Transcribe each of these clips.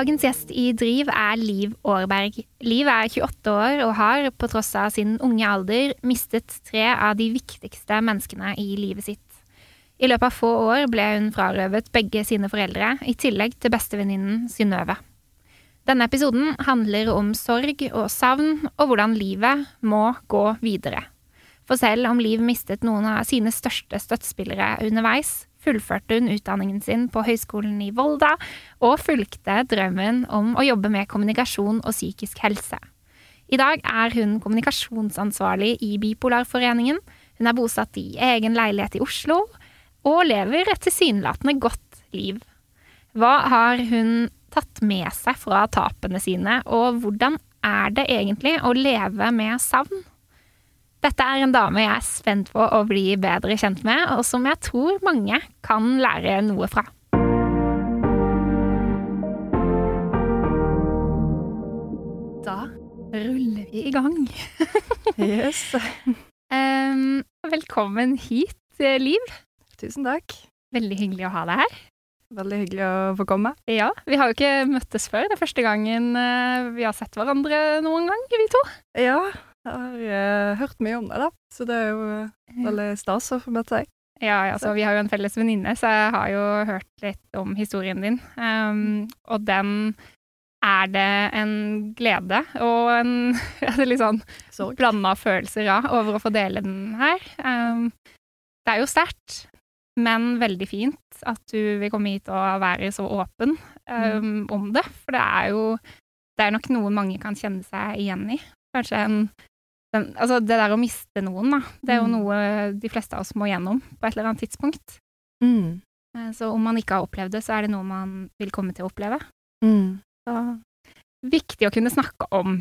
Dagens gjest i Driv er Liv Aarberg. Liv er 28 år og har, på tross av sin unge alder, mistet tre av de viktigste menneskene i livet sitt. I løpet av få år ble hun frarøvet begge sine foreldre, i tillegg til bestevenninnen Synnøve. Denne episoden handler om sorg og savn, og hvordan livet må gå videre. For selv om Liv mistet noen av sine største støttespillere underveis, fullførte hun utdanningen sin på Høgskolen i Volda og fulgte drømmen om å jobbe med kommunikasjon og psykisk helse. I dag er hun kommunikasjonsansvarlig i Bipolarforeningen, hun er bosatt i egen leilighet i Oslo, og lever et tilsynelatende godt liv. Hva har hun tatt med seg fra tapene sine, og hvordan er det egentlig å leve med savn? Dette er en dame jeg er spent på å bli bedre kjent med, og som jeg tror mange kan lære noe fra. Da ruller vi i gang. yes. Um, velkommen hit, Liv. Tusen takk. Veldig hyggelig å ha deg her. Veldig hyggelig å få komme. Ja, Vi har jo ikke møttes før. Det er første gangen uh, vi har sett hverandre noen gang, vi to. Ja, jeg har uh, hørt mye om deg, da. Så det er jo uh, veldig stas å få møte deg. Ja, ja, vi har jo en felles venninne, så jeg har jo hørt litt om historien din. Um, og den er det en glede og en litt sånn blanda følelser av over å få dele den her. Um, det er jo sterkt, men veldig fint at du vil komme hit og være så åpen um, om det. For det er jo det er nok noe mange kan kjenne seg igjen i. Kanskje en den, altså det der å miste noen, da, det er jo mm. noe de fleste av oss må gjennom på et eller annet tidspunkt. Mm. Eh, så om man ikke har opplevd det, så er det noe man vil komme til å oppleve. Mm. Så viktig å kunne snakke om.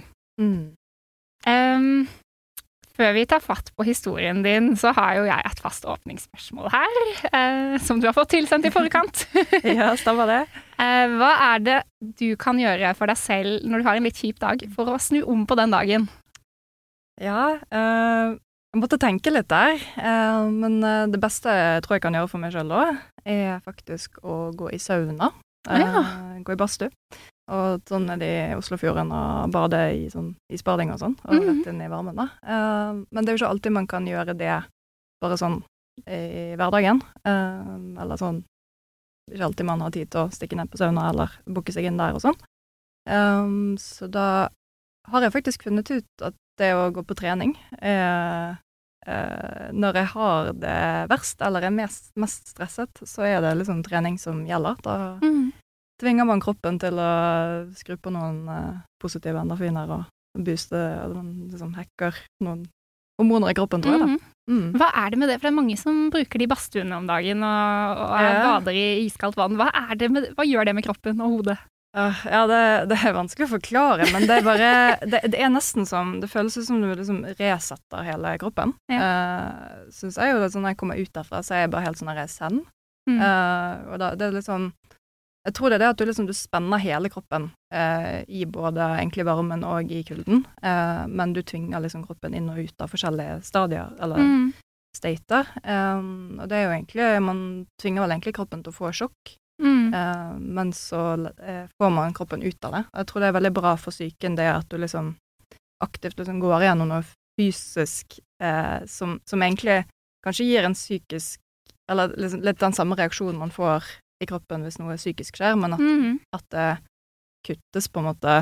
Um, før vi tar fatt på historien din, så har jo jeg et fast åpningsspørsmål her, uh, som du har fått tilsendt i forkant. ja, stemmer det. Uh, hva er det du kan gjøre for deg selv når du har en litt kjip dag, for å snu om på den dagen? Ja, eh, jeg måtte tenke litt der. Eh, men eh, det beste jeg tror jeg kan gjøre for meg sjøl da, er faktisk å gå i sauna. Ja. Gå i badstue. Og sånn er det i Oslofjorden og bade i sånn isbading og sånn, og -hmm. rett inn i varmen, da. Men det er jo ikke alltid man kan gjøre det bare sånn i hverdagen. Eller sånn Ikke alltid man har tid til å stikke ned på sauna eller booke seg inn der og sånn. Så da har jeg faktisk funnet ut at det å gå på trening Eh, eh, Når jeg har det verst, eller er mest, mest stresset, så er det liksom trening som gjelder. Da mm tvinger man kroppen til å skru på noen eh, positive endorfiner og booste og liksom hacker noen hormoner i kroppen, tror jeg. Mhm. Mm. Hva er det med det? For det er mange som bruker de badstuene om dagen og, og bader i iskaldt vann. Hva, med, hva, gjør det med kroppen og hodet? Uh, ja, det, det, er vanskelig å forklare, men det er bare Det, det er nesten som Det føles som du liksom resetter hele kroppen. Ja. Uh, Syns jeg jo det sånn når jeg kommer ut derfra, så er jeg bare helt sånn zen. Mm. Uh, og da, det er litt sånn jeg tror det er det at du liksom du spenner hele kroppen uh, i både egentlig varmen og i kulden, uh, men du tvinger liksom kroppen inn og ut av forskjellige stadier, eller mm. stater. Um, og det er jo egentlig Man tvinger vel egentlig kroppen til å få sjokk, mm. eh, men så eh, får man kroppen ut av det. Og jeg tror det er veldig bra for psyken det at du liksom aktivt liksom går gjennom noe fysisk eh, som, som egentlig kanskje gir en psykisk Eller liksom litt den samme reaksjonen man får i kroppen hvis noe psykisk skjer, men at, mm at det kuttes på en måte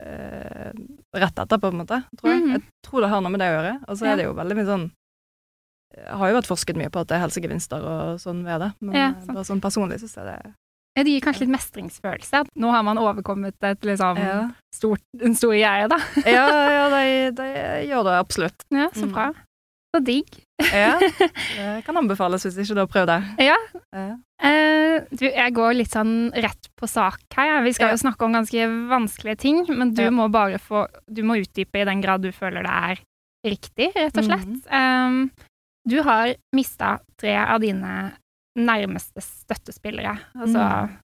rett etterpå, på en måte, tror jeg. Mm. Jeg tror det har noe med det å gjøre. Og så er det jo veldig mye sånn har jo vært forsket mye på at det er helsegevinster og sånn ved det, men ja, bare sånn personlig syns jeg det ja, Det gir kanskje litt mestringsfølelse. Nå har man overkommet et liksom ja. stort, en stor greie, da. ja, ja det, det, gjør det absolutt. Ja, Så bra. Mm. Så digg. ja, det kan anbefales hvis ikke du har prøvd det. Ja. Uh, du, jeg går litt sånn rett på sak her. Vi skal jo snakke om ganske vanskelige ting, men du må bare få Du må utdype i den grad du føler det er riktig, rett og slett. Mm um, du har mista tre av dine nærmeste støttespillere. Altså mm.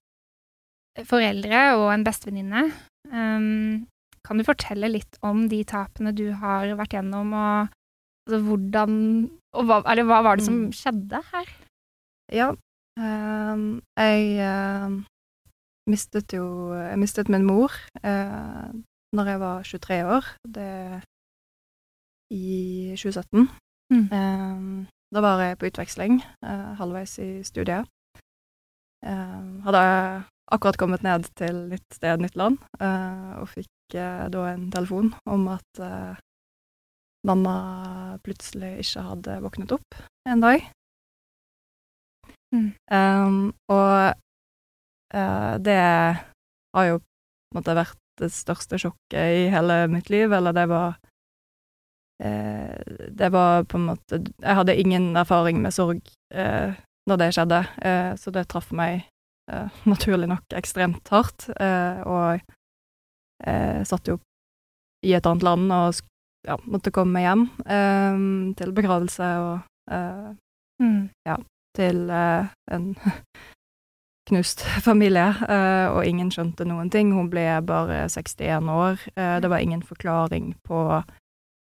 foreldre og en bestevenninne. Um, kan du fortelle litt om de tapene du har vært gjennom, og Altså hvordan Og hva, eller hva var det som mm. skjedde her? Ja, um, jeg uh, mistet jo Jeg mistet min mor uh, når jeg var 23 år. Det i 2017. Mm. Eh, da var jeg på utveksling, uh, halvveis i studiet. Eh, hadde akkurat kommet ned til nytt sted, nytt land, uh, og fikk uh, da en telefon om at mamma plutselig ikke hadde våknet opp en dag. Mm. Um, og det har jo på en måte vært det største sjokket i hele mitt liv, eller det var Det var på en måte Jeg hadde ingen erfaring med sorg eh, når det skjedde, eh, så det traff meg eh, naturlig nok ekstremt hardt. eh, og jeg satt jo i et annet land og ja, måtte komme hjem eh, til begravelse og eh, Mm. til eh, en knust familie, eh, og ingen skjønte noen ting. Hun ble bare 61 år. Eh, det var ingen forklaring på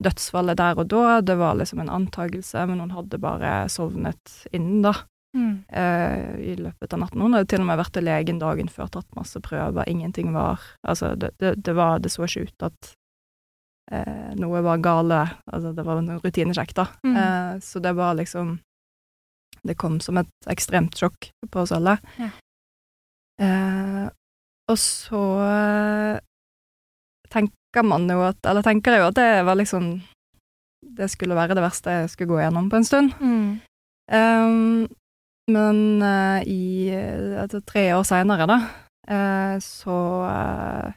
dødsfallet der og da. Det var liksom en antakelse, men hun hadde bare sovnet innen, da. Mm. Uh, I løpet av natten. Hun hadde til og med vært til legen dagen før, tatt masse prøver. Ingenting var Altså, det, det, det var Det så ikke ut at uh, noe var gale. Altså, det var en rutinesjekk, da. Mm. Uh, så det var liksom Det kom som et ekstremt sjokk på oss alle. Ja. Og så eh, tenker man jo at Eller tenker jeg jo at det var liksom Det skulle være det verste jeg skulle gå gjennom på en stund. Mm. Um, men uh, i altså, tre år seinere, da, uh, så eh,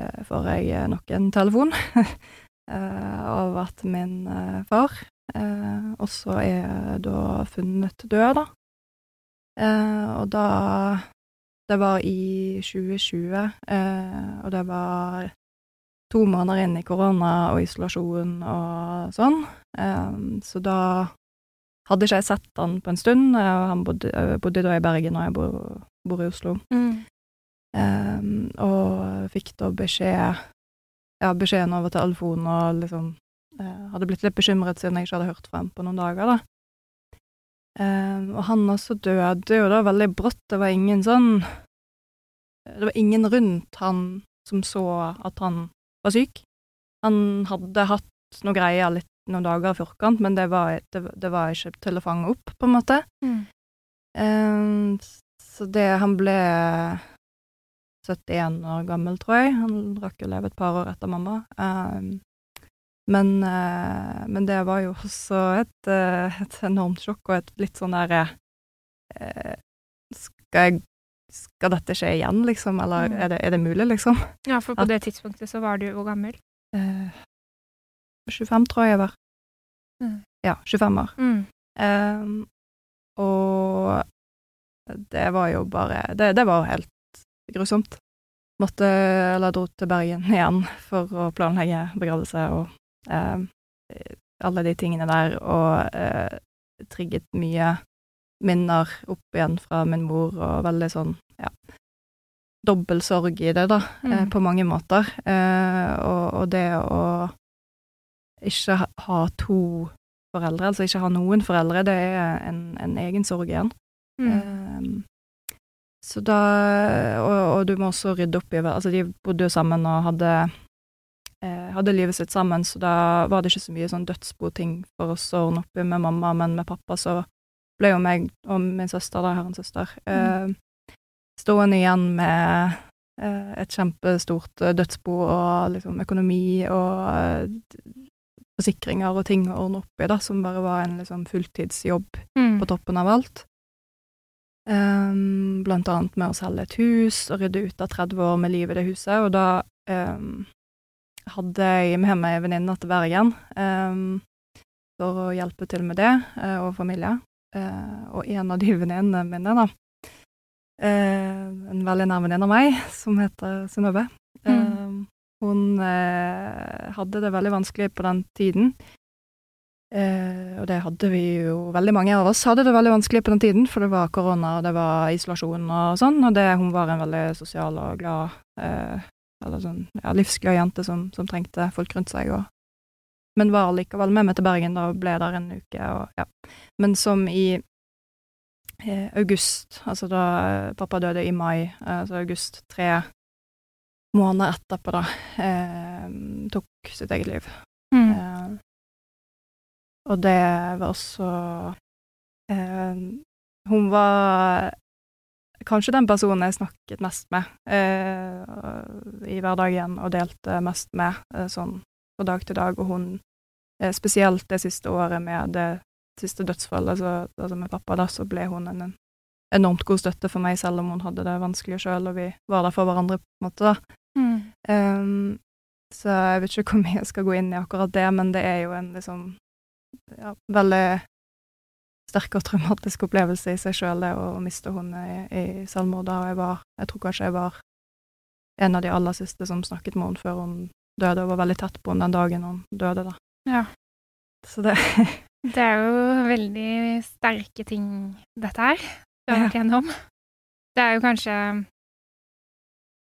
eh, får jeg nok en telefon eh, av at min eh, far eh, også er da funnet død, da. Eh, og da Det var i 2020, eh, og det var to måneder inn i korona og isolasjon og sånn. Eh, så da hadde ikke jeg sett han på en stund, eh, han bodde, eh, bodde da i Bergen, og jeg bor, bor i Oslo. Mm. Um, og fikk da beskjed Ja, beskjeden over telefonen, og liksom uh, Hadde blitt litt bekymret siden jeg ikke hadde hørt fra ham på noen dager, da. Um, og han også døde jo da veldig brått. Det var ingen sånn Det var ingen rundt han som så at han var syk. Han hadde hatt noe greier litt noen dager i forkant, men det var, det, det var ikke til å fange opp, på en måte. Mm. Um, så det Han ble 71 år gammel, tror jeg. Han rakk å leve et par år etter mamma. Um, men, uh, men det var jo også et, eh, et enormt sjokk, og et litt sånn derre uh, Skal jeg skal dette skje igjen, liksom, eller Mm. er, det, er det mulig, liksom? Ja, for på At- det tidspunktet så var du hvor gammel? Eh, 25, tror jeg jeg var. Mm. Ja, 25 år. Mm. Ehm, og det var jo bare Det, det var jo helt grusomt. Måtte Eller dro til Bergen igjen for å planlegge begravelse og ehm, alle de tingene der, og eh, trigget mye minner opp igjen fra min mor, og veldig sånn, ja Dobbel sorg i det, da, eh, Mm. på mange måter. Eh, og, og det å ikke ha, ha to foreldre, altså ikke ha noen foreldre, det er en, en egen sorg igjen. Mm. Eh, så da og, og du må også rydde opp i Altså, de bodde jo sammen og hadde eh, hadde livet sitt sammen, så da var det ikke så mye sånn dødsboting for oss å ordne opp i med mamma, men med pappa så ble jo meg og min søster, da, jeg har en søster, eh, stående igjen med eh, et kjempestort eh, dødsbo og liksom økonomi og eh, forsikringer og ting å ordne opp i, da, som bare var en liksom fulltidsjobb Mm. på toppen av alt. Um, blant annet med å selge et hus og rydde ut av 30 år med liv i det huset, og da um, hadde jeg med meg en venninne til Bergen um, for å hjelpe til med det, og familie. Eh, og en av de venninnene mine, da, eh, en veldig nær venninne av meg, som heter Synnøve, Mm. ehm, hun eh, hadde det veldig vanskelig på den tiden. Eh, og det hadde vi jo Veldig mange av oss hadde det veldig vanskelig på den tiden, for det var korona, og det var isolasjon og sånn, og det, hun var en veldig sosial og glad eh, eller sånn, ja, livsglad jente som, som trengte folk rundt seg, og, men var likevel med meg til Bergen og ble der en uke, og ja. Men som i eh, august, altså da eh, pappa døde i mai, eh, så august tre måneder etterpå, da, eh, tok sitt eget liv. Mm. Eh, og det var også Hun var kanskje den personen jeg snakket mest med eh, i hverdagen og delte mest med eh, sånn fra dag til dag, og hun eh, spesielt det siste året med det siste dødsfallet, så, altså med pappa, da, så ble hun en, en enormt god støtte for meg, selv om hun hadde det vanskelig sjøl, og vi var der for hverandre, på en måte, da. Mm. Um, så jeg vet ikke hvor mye jeg skal gå inn i akkurat det, men det er jo en liksom ja, veldig sterk og traumatisk opplevelse i seg sjøl, det å miste henne i, i selvmord. da, jeg var Jeg tror kanskje jeg var en av de aller siste som snakket med henne før hun døde, og var veldig tett på henne den dagen hun døde, da. Ja. Så det Det er jo veldig sterke ting, dette her, du har vært gjennom. Det er jo kanskje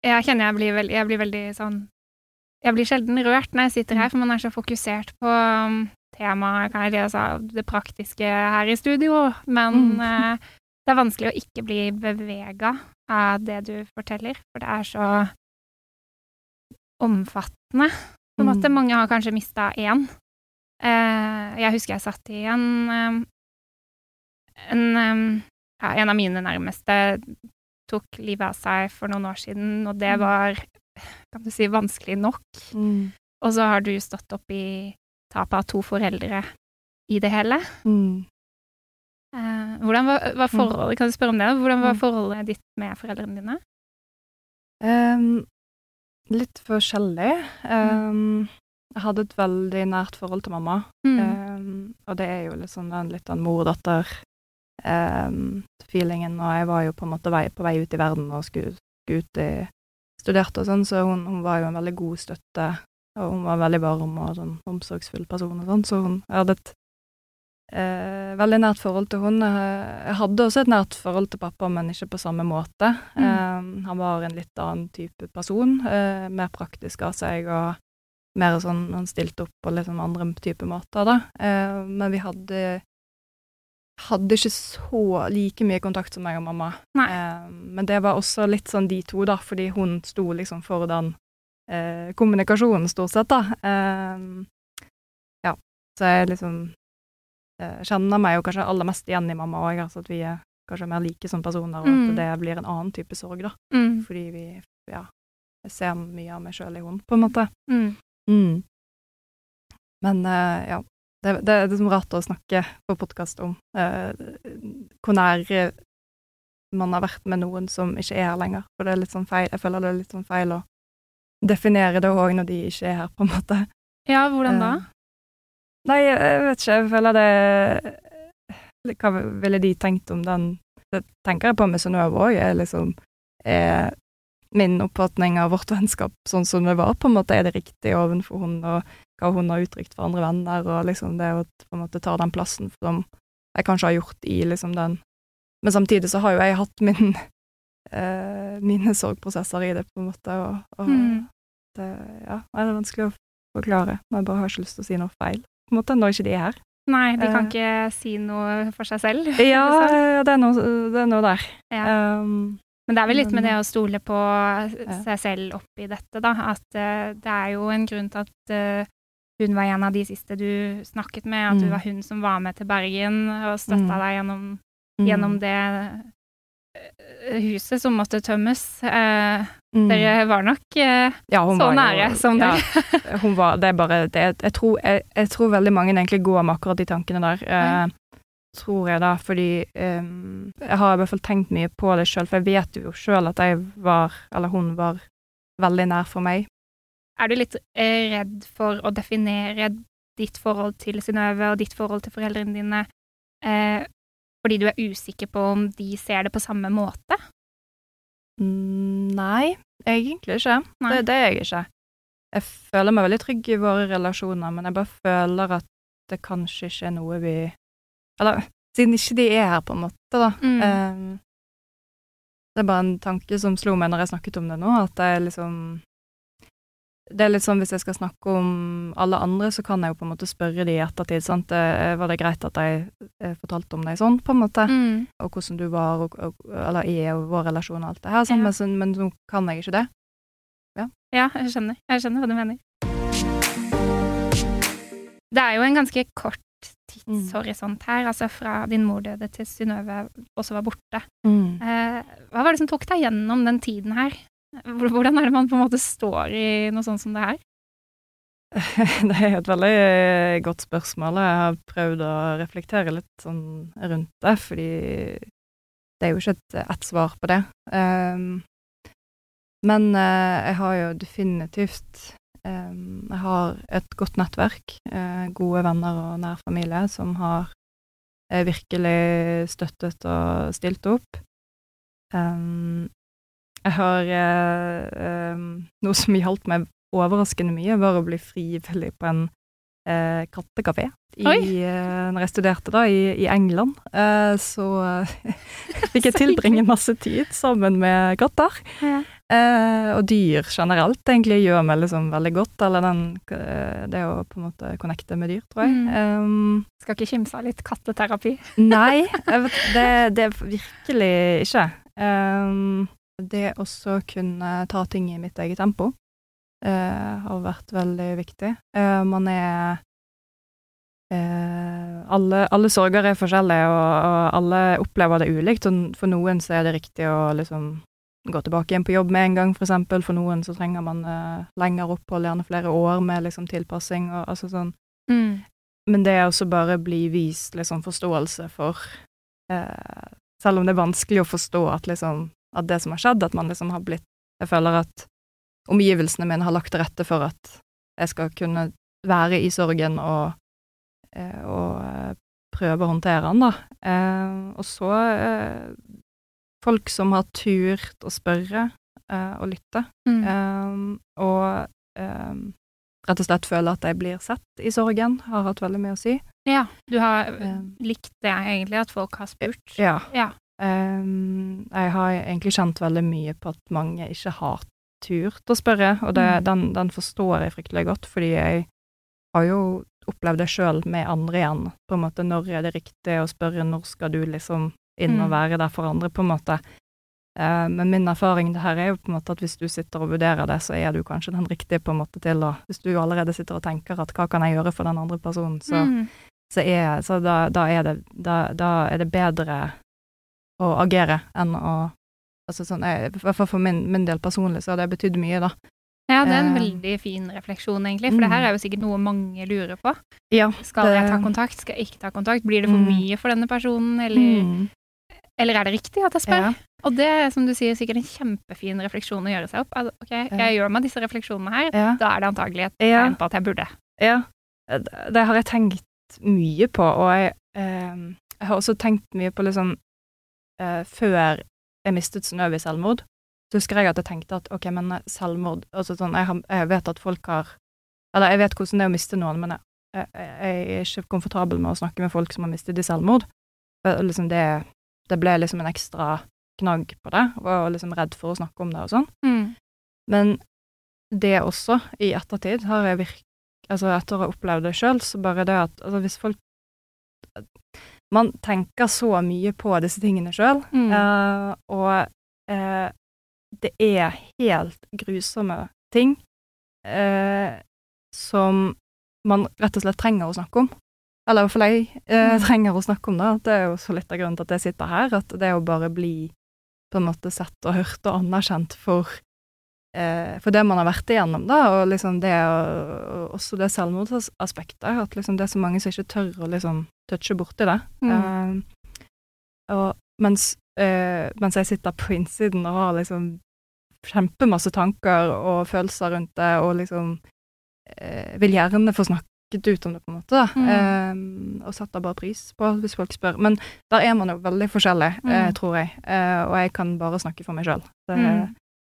Jeg kjenner jeg blir, veldig, jeg blir veldig sånn Jeg blir sjelden rørt når jeg sitter her, for man er så fokusert på um, temaet, kan jeg si, altså, det praktiske her i studio, men Mm. eh, det er vanskelig å ikke bli bevega av det du forteller, for det er så omfattende. På en måte. Mm. Mange har kanskje mista én. Eh, jeg husker jeg satt i en eh, en, eh, ja, en av mine nærmeste tok livet av seg for noen år siden, og det Mm. var kan du si, vanskelig nok. mm. Og så har du stått opp i tapet av to foreldre i det hele. Mm. Hvordan var, var forholdet, kan du spørre om det? Hvordan var Mm. forholdet ditt med foreldrene dine? Ehm, litt forskjellig. Um, jeg hadde et veldig nært forhold til mamma. Mm. um, og det er jo liksom den litt den mor-datter-feelingen, og jeg var jo på en måte vei, på vei ut i verden og skulle, skulle ut i studerte og sånn, så hun, hun var jo en veldig god støtte, og hun var veldig varm og sånn omsorgsfull person og sånn, så hun hadde et eh, veldig nært forhold til hun. Jeg, hadde også et nært forhold til pappa, men ikke på samme måte. Mm. Eh, han var en litt annen type person, eh, mer praktisk av seg, og mer sånn Han stilte opp på litt sånn andre type måter, da. Eh, men vi hadde hadde ikke så like mye kontakt som meg og mamma. Eh, men det var også litt sånn de to, da, fordi hun sto liksom for den eh, kommunikasjonen, stort sett, da. Eh, ja, så jeg liksom kjenner meg jo kanskje aller mest igjen i mamma òg, altså at vi er kanskje mer like som personer, og Mm. at det blir en annen type sorg, da. Mm. Fordi vi, ja, ser mye av meg sjøl i henne, på en måte. Mm. Mm. Men uh, ja, det, det er liksom rart å snakke på podkast om uh, hvor nær eh, man har vært med noen som ikke er her lenger. For det er litt sånn feil, jeg føler det er litt sånn feil å definere det òg når de ikke er her, på en måte. Ja, hvordan da? Eh, Nei, jeg vet ikke, jeg føler det Hva ville de tenkt om den Det tenker jeg på med Synnøve òg, er liksom er min oppfatning av vårt vennskap sånn som det var, på en måte er det riktig ovenfor hun, og hva hun har uttrykt for andre venner, og liksom det å på en måte ta den plassen som jeg kanskje har gjort i liksom den Men samtidig så har jo jeg hatt min eh, mine sorgprosesser i det, på en måte, og, og Mm. det, ja, nei, det er vanskelig å forklare. Men jeg bare har ikke lyst til å si noe feil, på en måte, når ikke de er her. Nei, de kan Eh. ikke si noe for seg selv. Ja, det er noe, det er noe der. Ja. Um, Men det er vel litt med det å stole på seg selv oppi dette, da. At uh, det er jo en grunn til at uh, hun var en av de siste du snakket med, at det Mm. var hun som var med til Bergen og støtta Mm. deg gjennom, mm, gjennom det huset som måtte tømmes. Eh, mm. Dere var nok eh, ja, så var jo- nære som ja, dere. hun var, det er bare det, jeg, tror, jeg, jeg tror veldig mange egentlig går med akkurat de tankene der. Eh, tror jeg da, fordi eh, jeg har i hvert fall tenkt mye på det sjøl, for jeg vet jo sjøl at jeg var, eller hun var, veldig nær for meg. Er du litt eh, redd for å definere ditt forhold til Synnøve og ditt forhold til foreldrene dine eh, fordi du er usikker på om de ser det på samme måte? Mm, Nei, egentlig ikke. Nei. Det, det er jeg ikke. Jeg føler meg veldig trygg i våre relasjoner, men jeg bare føler at det kanskje ikke er noe vi Eller siden ikke de er her, på en måte, da. Mm. Um, det er bare en tanke som slo meg når jeg snakket om det nå, at jeg liksom det er litt sånn hvis jeg skal snakke om alle andre, så kan jeg jo på en måte spørre de i ettertid. sant? Eh, var det greit at jeg eh, fortalte om deg sånn, på en måte? Mm. Og hvordan du var, og, og, eller i vår relasjon og alt det her. Sant? Ja. Men, men nå kan jeg ikke det. Ja, jeg skjønner. Jeg skjønner hva du mener. Det er jo en ganske kort tidshorisont her, altså fra din mor døde til Synnøve også var borte. Eh, hva var det som tok deg gjennom den tiden her? Hvor- Hvordan er det man på en måte står i noe sånt som det her? Det er et veldig eh, godt spørsmål. Jeg har prøvd å reflektere litt sånn rundt det, fordi det er jo ikke et, svar på det. Um, men uh, jeg har jo definitivt um, Jeg har et godt nettverk, uh, gode venner og nær familie som har uh, virkelig støttet og stilt opp. Um, jeg har eh, um, Noe som hjalp meg overraskende mye, var å bli frivillig på en eh, kattekafé i, eh, når jeg studerte da, i, i England. Eh, så eh, fikk jeg tilbringe masse tid sammen med katter. Ja. Eh, og dyr generelt egentlig gjør meg liksom veldig godt, eller den, eh, det å på en måte connecte med dyr, tror jeg. Mm. Um, Skal ikke kimse av litt katteterapi. Nei, vet, det, det virkelig ikke. Um, det også kunne ta ting i mitt eget tempo eh, har vært veldig viktig. Eh, man er eh, alle, alle sorger er forskjellige, og, og alle opplever det ulikt. Og for noen så er det riktig å liksom gå tilbake igjen på jobb med en gang, for. For noen så trenger man eh, lengre opphold, gjerne flere år med liksom tilpassing og altså sånn. Mm. Men det er også bare bli vist liksom forståelse for eh, Selv om det er vanskelig å forstå at liksom at det som har skjedd, at man liksom har blitt Jeg føler at omgivelsene mine har lagt til rette for at jeg skal kunne være i sorgen og, eh, og eh, prøve å håndtere den, da. Eh, og så folk som har turt å spørre eh, og lytte. Mm. Og rett og slett føler at jeg blir sett i sorgen, har hatt veldig mye å si. Ja, du har likt det egentlig, at folk har spurt. ja. Ja. Um, jeg har egentlig kjent veldig mye på at mange ikke har turt å spørre, og det, Mm. den, den forstår jeg fryktelig godt, fordi jeg har jo opplevd det sjøl med andre igjen, på en måte når er det riktig å spørre, når skal du liksom inn og Mm. være der for andre, på en måte. Eh, men min erfaring det her er jo på en måte at hvis du sitter og vurderer det, så er du kanskje den riktige på en måte til å Hvis du allerede sitter og tenker at hva kan jeg gjøre for den andre personen, så, Mm. så, er, så da, da, er det, da, da er det bedre å agere enn å Altså sånn, jeg, I hvert fall for min, min del personlig så har det betydd mye, da. Ja, det er en Eh, veldig fin refleksjon, egentlig. For det mm. her er jo sikkert noe mange lurer på. Ja. Skal jeg ta kontakt, skal jeg ikke ta kontakt? Blir det for Mm. mye for denne personen, eller, Mm. eller er det riktig at jeg spør? Ja. Og det er, som du sier, sikkert en kjempefin refleksjon å gjøre seg opp. Altså, ok, jeg gjør meg disse refleksjonene her, Ja. da er det antagelig et Ja. tegn på at jeg burde. Ja, det, det har jeg tenkt mye på, og jeg, eh, jeg har også tenkt mye på liksom eh, Før jeg mistet Synnøve i selvmord, så husker jeg at jeg tenkte at ok, men selvmord altså sånn, jeg, har, jeg vet at folk har Eller jeg vet hvordan det er å miste noen, men jeg, jeg, jeg er ikke komfortabel med å snakke med folk som har mistet i selvmord. Liksom det, det ble liksom en ekstra knagg på det, og var liksom redd for å snakke om det og sånn. Mm. Men det også, i ettertid, har jeg virk... Altså etter å ha opplevd det sjøl, så bare det at altså hvis folk Man tenker så mye på disse tingene sjøl, Mm. uh, og uh, det er helt grusomme ting uh, som man rett og slett trenger å snakke om. Eller i hvert fall jeg Mm. trenger å snakke om det. Det er jo så litt av grunnen til at jeg sitter her, at det å bare bli på en måte sett og hørt og anerkjent for for det man har vært igjennom, da, og liksom det og, og også det selvmordsaspektet, at liksom det er så mange som ikke tør å liksom touche borti det. Mm. Eh, og mens, eh, mens jeg sitter på innsiden og har liksom kjempemasse tanker og følelser rundt det, og liksom eh, vil gjerne få snakket ut om det, på en måte, da. Mm. Eh, og setter bare pris på hvis folk spør. Men der er man jo veldig forskjellig, eh, Mm. tror jeg, eh, og jeg kan bare snakke for meg sjøl. Mm.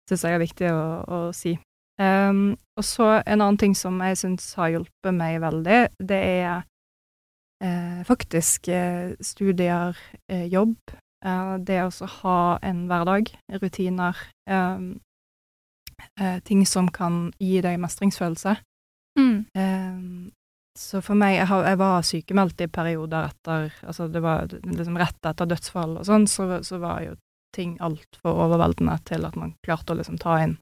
Syns jeg er viktig å, å si. Um, og så en annen ting som jeg syns har hjulpet meg veldig, det er eh, faktisk eh, studier, eh, jobb, eh, det å ha en hverdag, rutiner. Um, eh, ting som kan gi deg mestringsfølelse. Mm. Eh, så for meg, jeg, har, jeg var sykemeldt i perioder etter Altså det var liksom rett etter dødsfall og sånn, så, så var jo ting altfor overveldende til at man klarte å liksom ta inn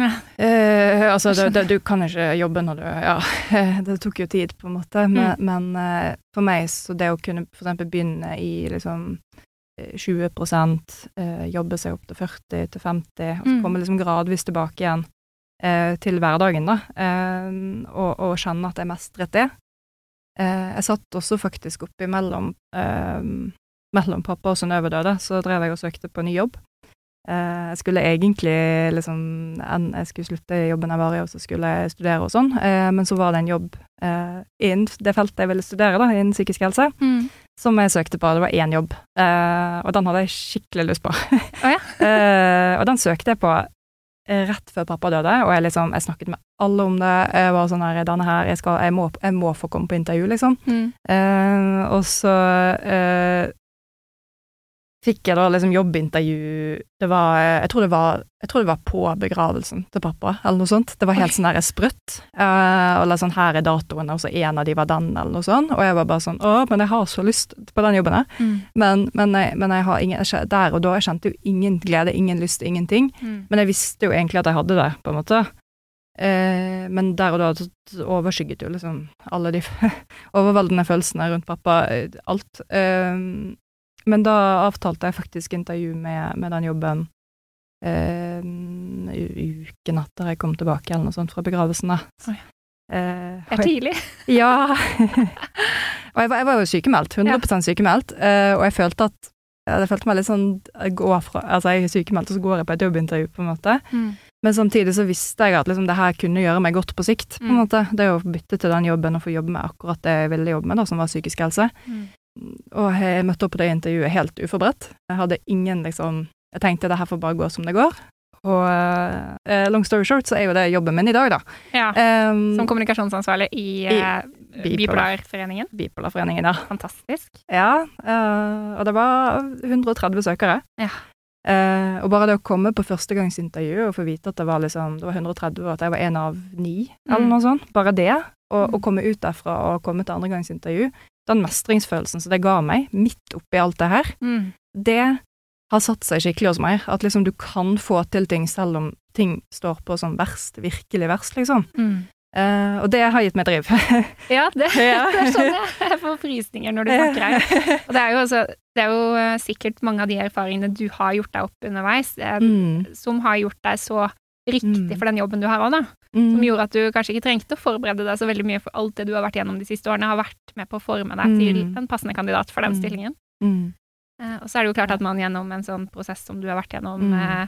Ja. Eh, altså, det, det, du kan ikke jobbe når du Ja, det tok jo tid, på en måte, men, Mm. men eh, for meg, så det å kunne for eksempel begynne i liksom eh, 20 eh, jobbe seg opp til 40 til 50, og så Mm. komme liksom gradvis tilbake igjen eh, til hverdagen, da, eh, og, og kjenne at jeg mestret det. Eh, jeg satt også faktisk oppimellom eh, mellom pappa og Synnøve døde, så drev jeg og søkte på ny jobb. Eh, jeg skulle egentlig liksom Jeg skulle slutte i jobben jeg var i, og så skulle jeg studere og sånn, eh, men så var det en jobb eh, innen det feltet jeg ville studere, da, innen psykisk helse, Mm. som jeg søkte på. Det var én jobb, eh, og den hadde jeg skikkelig lyst på. Oh, ja. eh, og den søkte jeg på rett før pappa døde, og jeg liksom, jeg snakket med alle om det. Jeg var sånn her, denne her, jeg, skal, jeg, må, jeg må få komme på intervju, liksom. Mm. Eh, og så eh, fikk jeg da liksom jobbintervju Det var eh, jeg tror det var, tror det var på begravelsen til pappa, eller noe sånt. Det var helt sånn der sprøtt. Uh, og sånn, her er datoene, og så en av de var den, eller noe sånt. Og jeg var bare sånn Å, men jeg har så lyst på den jobben her. Mm. Men, men, jeg, men jeg har ingen jeg Der og da jeg kjente jo ingen glede, ingen lyst, ingenting. Mm. Men jeg visste jo egentlig at jeg hadde det, på en måte. Eh, men der og da overskygget jo liksom alle de overveldende følelsene rundt pappa, eh, alt. Eh, men da avtalte jeg faktisk intervju med, med den jobben eh, uken etter jeg kom tilbake, eller noe sånt, fra begravelsen, da. Oi. Eh, Det er tidlig. ja. og jeg var, jeg var jo sykemeldt, 100 sykemeldt, eh, og jeg følte at jeg følte meg litt sånn jeg går fra, Altså, jeg er sykemeldt, og så går jeg på et jobbintervju, på en måte. Mm. Men samtidig så visste jeg at liksom, det her kunne gjøre meg godt på sikt. på en Mm. måte. Det å bytte til den jobben og få jobbe med akkurat det jeg ville jobbe med, da, som var psykisk helse. Mm. Og jeg møtte opp på det intervjuet helt uforberedt. Jeg hadde ingen liksom Jeg tenkte det her får bare gå som det går. Og uh, long story short, så er jo det jobben min i dag, da. Ja. Um, Som kommunikasjonsansvarlig i, I eh, Bipolarforeningen. Bipolarforeningen, ja. Fantastisk. Ja, uh, og det var 130 søkere. Ja. Uh, og bare det å komme på førstegangsintervju og få vite at det var, liksom, det var 130, og at jeg var en av ni, eller Mm. noe sånt, bare det, og, Mm. å komme ut derfra og komme til andregangsintervju, den mestringsfølelsen som det ga meg, midt oppi alt det her, Mm. det har satt seg skikkelig hos meg. At liksom du kan få til ting selv om ting står på som verst, virkelig verst, liksom. Mm. Uh, og det har gitt meg driv. Ja, det, Ja. det skjønner jeg. Jeg får frysninger når du snakker her. Og det er jo, også, det er jo eh, sikkert mange av de erfaringene du har gjort deg opp underveis, eh, Mm. som har gjort deg så riktig Mm. for den jobben du har òg, da. Mm. Som gjorde at du kanskje ikke trengte å forberede deg så veldig mye, for alt det du har vært gjennom de siste årene, har vært med på å forme deg til Mm. en passende kandidat for den Mm. stillingen. Eh, Og så er det jo klart at man gjennom en sånn prosess som du har vært gjennom, eh,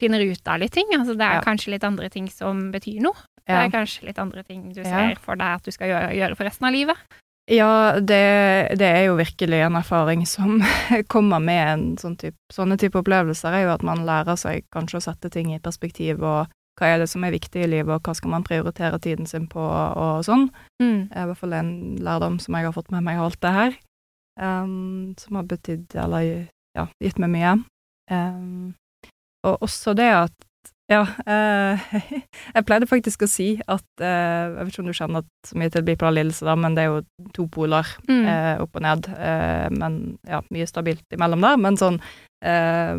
finner ut av litt ting. Altså det er Ja. kanskje litt andre ting som betyr noe. Ja. Det er kanskje litt andre ting du ser for deg at du skal gjøre, gjøre for resten av livet. Ja, det, det er jo virkelig en erfaring som kommer med en sånn type, sånne type opplevelser, er jo at man lærer seg kanskje å sette ting i perspektiv, og hva er det som er viktig i livet, og hva skal man prioritere tiden sin på, og sånn. Det er i hvert fall en lærdom som jeg har fått med meg av alt det her, um, som har betydd, eller ja, gitt meg mye. Um, og også det at ja, eh, jeg pleide faktisk å si at eh, Jeg vet ikke om du kjenner så mye til bipolar lidelse, da, men det er jo to poler Mm. eh, opp og ned. Eh, men ja, mye stabilt imellom der. Men sånn eh,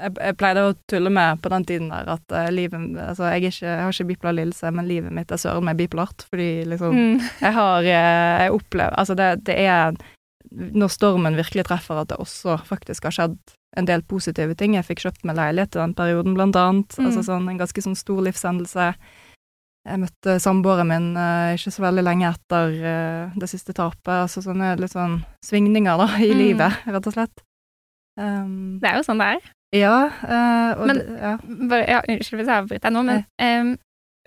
jeg, jeg pleide å tulle med på den tiden der at eh, livet Altså, jeg, ikke, jeg har ikke bipolar lidelse, men livet mitt er søren meg bipolart. Fordi liksom Mm. Jeg har Jeg opplever Altså, det, det er Når stormen virkelig treffer, at det også faktisk har skjedd en del positive ting. Jeg fikk kjøpt meg leilighet i den perioden, blant annet. Mm. Altså sånn en ganske sånn stor livshendelse. Jeg møtte samboeren min uh, ikke så veldig lenge etter uh, det siste tapet. Altså sånne litt sånn svingninger, da, i Mm. livet, rett og slett. Um, Det er jo sånn det er. ja, Uh, Men- det, ja. Bare, ja, unnskyld hvis jeg avbryter deg nå, men um,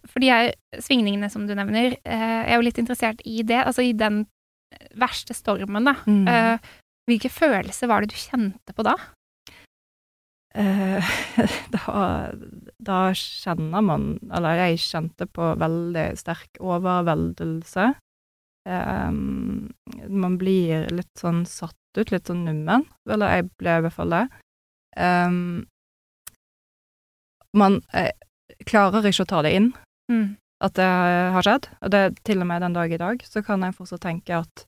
for de her svingningene som du nevner, jeg er jo litt interessert i det. Altså i den verste stormen, da. Mm. Uh, hvilke følelser var det du kjente på da? Uh, da, da kjenner man Eller jeg kjente på veldig sterk overveldelse. Um, man blir litt sånn satt ut, litt sånn nummen. Eller jeg ble i hvert fall det. Um, man klarer ikke å ta det inn Mm. At det har skjedd. Og det er til og med den dag i dag, så kan jeg fortsatt tenke at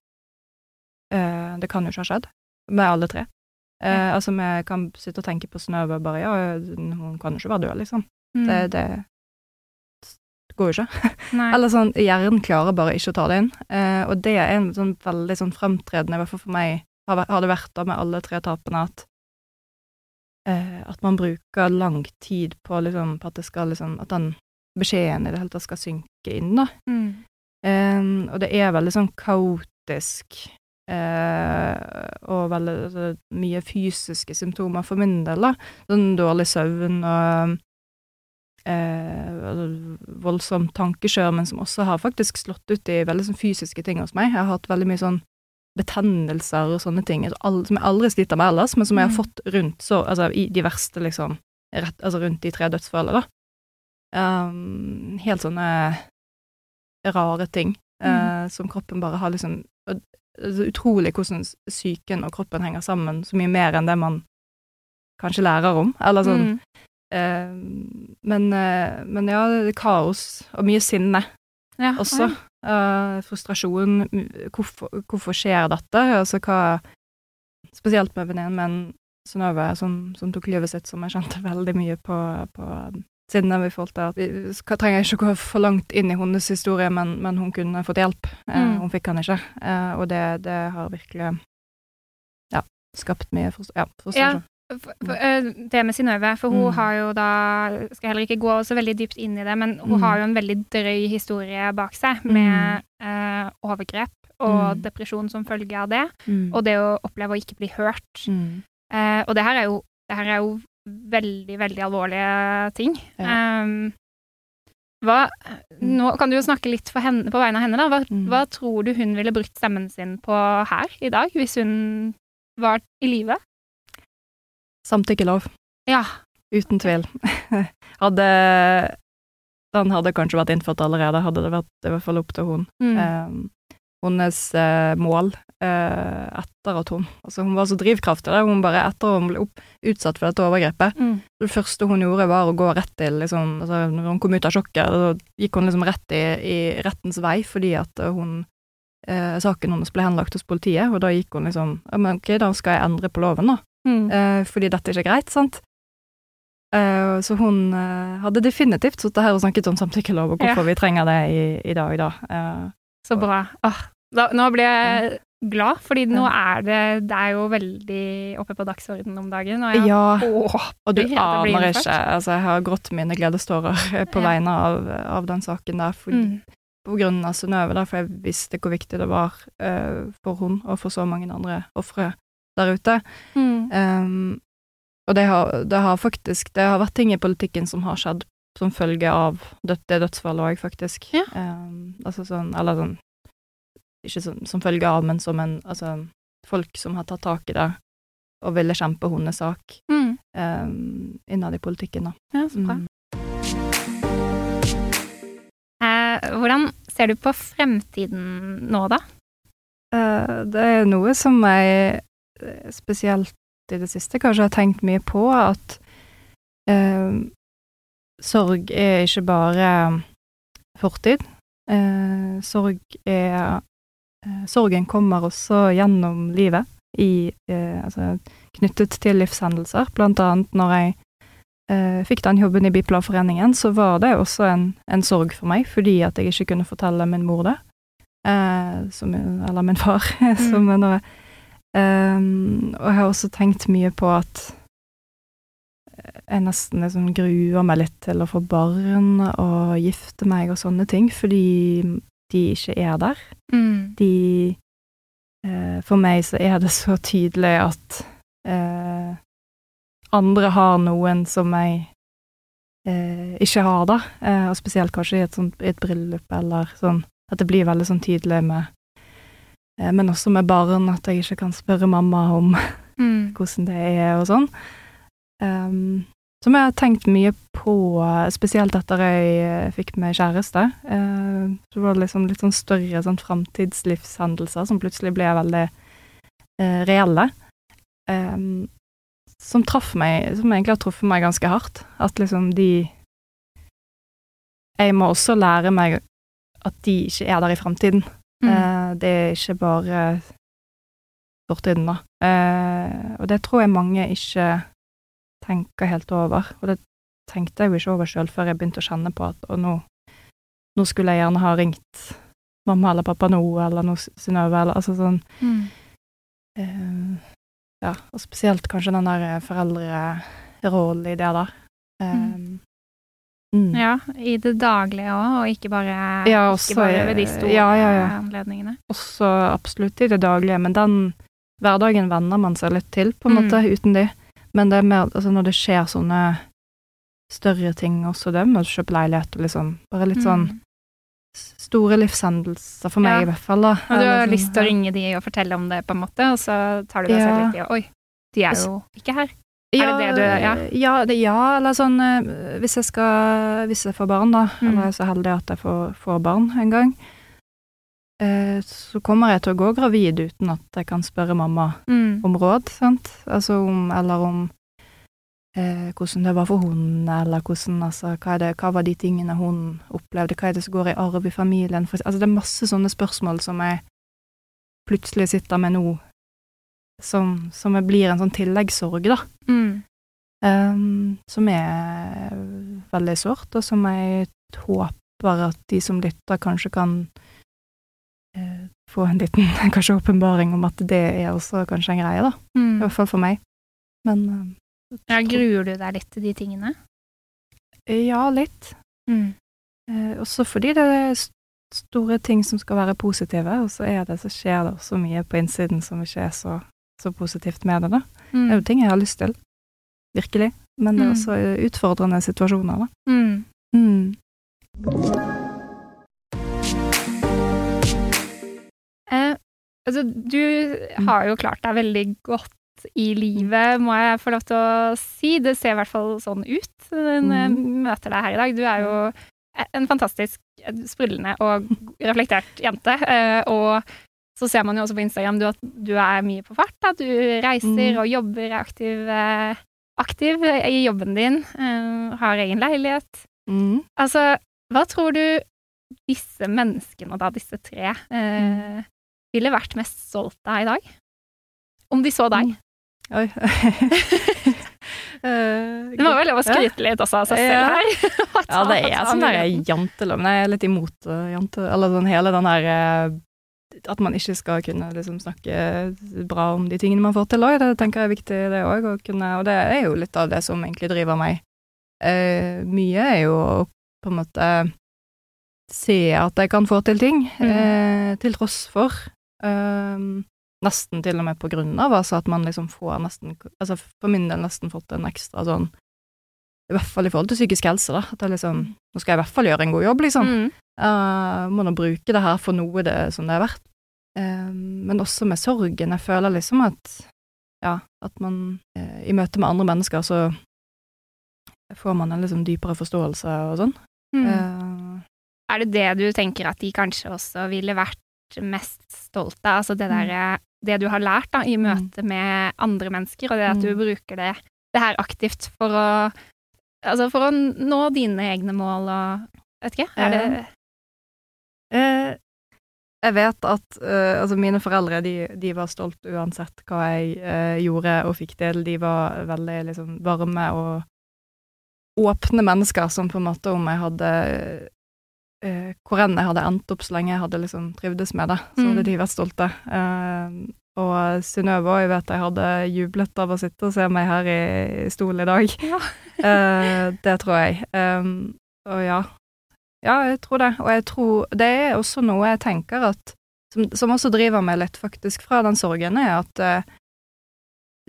eh, det kan jo ikke ha skjedd med alle tre. Eh, Ja. Altså, vi kan sitte og tenke på Snøve og bare ja, hun kan jo ikke være død, liksom. Mm. Det, det går jo ikke. Eller sånn, hjernen klarer bare ikke å ta det inn. Eh, og det er en sånn veldig sånn fremtredende, i hvert fall for meg, har, har det vært da med alle tre tapene, at eh, at man bruker lang tid på liksom, på at det skal liksom, at den beskjeden i det hele tatt skal synke inn, da. Mm. Um, og det er veldig sånn kaotisk uh, og veldig altså, mye fysiske symptomer for min del, da. Sånn dårlig søvn og uh, altså, voldsom tankekjør, men som også har faktisk slått ut i veldig sånn fysiske ting hos meg. Jeg har hatt veldig mye sånn betennelser og sånne ting altså, som jeg aldri sliter med ellers, men som jeg har Mm. fått rundt så, altså, i de verste, liksom, rett, altså rundt de tre dødsfallene, da. Um, helt sånne rare ting eh, som kroppen bare har liksom og er utrolig hvordan psyken og kroppen henger sammen, så mye mer enn det man kanskje lærer om. Eller sånn Mm. Uh, men, uh, men ja, det er kaos og mye sinne Ja, også. Eh, frustrasjon. Hvorfor, hvorfor skjer dette? Altså hva Spesielt med venninnen min Synnøve, som, som tok livet sitt, som jeg kjente veldig mye på, på sinne vi følte at vi trenger ikke å gå for langt inn i hennes historie, men, men hun kunne fått hjelp. Eh, Mm. Hun fikk han ikke. Eh, og det, det har virkelig ja, skapt mye frus- ja, frustrasjon. For, for, eh, det med Synnøve, for hun Mm. har jo da Skal heller ikke gå så veldig dypt inn i det, men hun Mm. har jo en veldig drøy historie bak seg, med eh, overgrep og Mm. depresjon som følge av det, Mm. og det å oppleve å ikke bli hørt. Mm. Eh, og det her er jo, det her er jo veldig, veldig alvorlige ting. Ja. Um, hva, nå kan du jo snakke litt henne, på vegne av henne. Da. Hva, Mm. hva tror du hun ville brukt stemmen sin på her i dag, hvis hun var i live? Samtykkelov. Ja. Uten tvil. hadde Den hadde kanskje vært innført allerede, hadde det vært i hvert fall opp til hun. Mm. Eh, hennes eh, mål eh, etter at hun Altså, hun var så drivkraftig der. Hun bare, etter hun ble opp, utsatt for dette overgrepet, Mm. det første hun gjorde, var å gå rett til liksom, altså, Når hun kom ut av sjokket, så gikk hun liksom rett i, i rettens vei fordi at hun eh, Saken hennes ble henlagt hos politiet, og da gikk hun liksom Ja, men ok, da skal jeg endre på loven, da. Mm. Eh, fordi dette er ikke greit, sant? Eh, så hun hadde definitivt sittet her og snakket om samtykkelov og hvorfor vi trenger det i, i dag, da. Så bra. Åh, da, nå ble jeg glad, fordi nå er det Det er jo veldig oppe på dagsordenen om dagen, og jeg ja, håper og du aner ikke Altså, jeg har grått mine gledestårer eh, på Ja. vegne av, av den saken der, for, mm. på grunn av Synnøve, for jeg visste hvor viktig det var uh, for hun og for så mange andre ofre der ute. Mm. Um, og det har, det har faktisk Det har vært ting i politikken som har skjedd som følge av det, det dødsfallet òg, faktisk. Ja. Um, altså sånn Eller sånn Ikke som, som følge av, men som en Altså folk som har tatt tak i det og ville kjempe hennes sak Mm. um, innad i politikken, da. Ja, så bra. Mm. Eh, hvordan ser du på fremtiden nå, da? Eh, det er noe som jeg eh, spesielt i det siste kanskje har tenkt mye på, at eh, sorg er ikke bare fortid. Eh, sorg er eh, Sorgen kommer også gjennom livet, i, eh, altså, knyttet til livshendelser. Blant annet når jeg eh, fikk den jobben i Bipolarforeningen, så var det også en, en sorg for meg, fordi at jeg ikke kunne fortelle min mor det. Eh, som, eller min far, som er nå Um, og jeg har også tenkt mye på at jeg nesten liksom gruer meg litt til å få barn og gifte meg og sånne ting, fordi de ikke er der. Mm. De eh, For meg så er det så tydelig at eh, andre har noen som jeg eh, ikke har, da. Eh, og spesielt kanskje i et, sånt, i et bryllup eller sånn. At det blir veldig sånn tydelig med eh, Men også med barn, at jeg ikke kan spørre mamma om Mm. hvordan det er og sånn. Um, som jeg har tenkt mye på, spesielt etter jeg eh, fikk meg kjæreste. Uh, så var det liksom litt sånn større sånn framtidslivshendelser som plutselig ble veldig uh, reelle. Um, som traff meg, som egentlig har truffet meg ganske hardt. At liksom de jeg må også lære meg at de ikke er der i fremtiden. Mm. Uh, det er ikke bare fortiden, da. Og det tror jeg mange ikke tenker helt over. Og det tenkte jeg jo ikke over sjøl før jeg begynte å kjenne på at og nå, nå skulle jeg gjerne ha ringt mamma eller pappa nå, eller nå, Synnøve, eller altså sånn Mm. uh, Ja, og spesielt kanskje den der foreldrerollen i det der. Um, mm. Ja, i det daglige òg, og ikke bare, Ja, ikke bare ved de store ja, ja, ja. anledningene. Også absolutt i det daglige, men den hverdagen venner man seg litt til, på en Mm. måte, uten de. Men det er mer altså når det skjer sånne større ting også, med å kjøpe leilighet og liksom Bare litt sånn Mm. store livshendelser, for meg Ja. i hvert fall, da. Og du har sånn, lyst til å ringe de og fortelle om det, på en måte, og så tar du deg Ja. selv litt i Oi, de er jo ikke her. ja, er det det du- ja? Ja, det, ja, eller sånn eh, Hvis jeg skal Hvis jeg får barn, da, Mm. eller er så heldig at jeg får, får barn en gang, så kommer jeg til å gå gravid uten at jeg kan spørre mamma Mm. om råd, sant? Altså om, eller om eh, hvordan det var for hun, eller hvordan, altså, hva, det, hva var de tingene hun opplevde, hva er det som går i arv i familien, for, altså det er masse sånne spørsmål som jeg plutselig sitter med nå, som, som blir en sånn tilleggssorg, da, Mm. Um, som er veldig sårt, og som jeg håper at de som lytter kanskje kan eh, få en liten kanskje åpenbaring om at det er også kanskje en greie, da. I Mm. hvert fall for meg. Men Ja, gruer du deg litt til de tingene? eh, ja, litt. Mm. Eh, også fordi det er store ting som skal være positive, og så er det, så skjer det også mye på innsiden som ikke er så, så positivt med det, da. Det er jo Mm. ting jeg har lyst til. Virkelig. Men det er Mm. også eh, utfordrende situasjoner, da. Mm. Eh, altså, du har jo klart deg veldig godt i livet, må jeg få lov til å si. Det ser i hvert fall sånn ut når jeg møter deg her i dag. Du er jo en fantastisk eh, sprudlende og reflektert jente. eh, Og så ser man jo også på Instagram at du er mye på fart. Da. Du reiser Mm. og jobber, er aktiv, eh, aktiv i jobben din, eh, har egen leilighet. Mm. Altså, hva tror du disse menneskene, da disse tre, eh, ville vært mest stolt av i dag? Om de så deg? Oi. Eh, Det må vel lov å skryte litt også av seg selv her. Ja, det er sånn der jantelov. Nei, jeg er litt imot uh, jante... Eller sånn hele den her eh, At man ikke skal kunne liksom snakke bra om de tingene man får til òg. Det tenker jeg er viktig, det òg. Og det er jo litt av det som egentlig driver meg. Eh, mye er jo å på en måte se at jeg kan få til ting, Mm. eh, til tross for. Um, nesten til og med på grunn av altså at man liksom får nesten Altså for min del nesten fått en ekstra sånn I hvert fall i forhold til psykisk helse, da. At jeg liksom Nå skal jeg i hvert fall gjøre en god jobb, liksom. Mm. Uh, må nå bruke det her for noe det som det er verdt. Uh, men også med sorgen. Jeg føler liksom at ja, at man uh, i møte med andre mennesker så får man en liksom dypere forståelse og sånn. Mm. Uh, Er det det du tenker at de kanskje også ville vært mest stolt av? Altså det Mm. der, det du har lært da, i møte med andre mennesker, og det at du Mm. bruker det, det her aktivt for å Altså for å nå dine egne mål og Vet ikke, er det Eh, jeg vet at eh, altså mine foreldre de, de var stolt uansett hva jeg eh, gjorde og fikk til. De var veldig liksom varme og åpne mennesker som på en måte om jeg hadde eh, Hvor enn jeg hadde endt opp så lenge jeg hadde liksom trivdes med det, så Mm. hadde de vært stolte. Eh, og Synnøve òg, jeg vet jeg hadde jublet av å sitte og se meg her i, i stolen i dag. Ja. Eh, det tror jeg. Um, og ja. Ja, jeg tror det. Og jeg tror Det er også noe jeg tenker at Som, som også driver meg litt, faktisk, fra den sorgen, er at eh,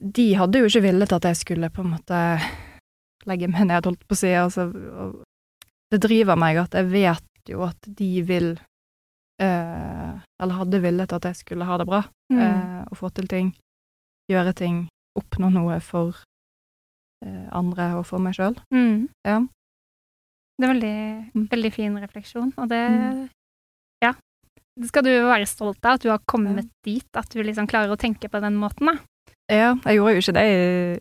de hadde jo ikke villet at jeg skulle på en måte legge meg ned, holdt på å si. Altså, det driver meg at jeg vet jo at de vil eh, Eller hadde villet at jeg skulle ha det bra Mm. eh, og få til ting, gjøre ting, oppnå noe for eh, andre og for meg sjøl. Mm. Ja. Det er veldig, Mm. veldig fin refleksjon, og det Mm. Ja. Det skal du være stolt av, at du har kommet dit, at du liksom klarer å tenke på den måten, da. Ja, jeg gjorde jo ikke det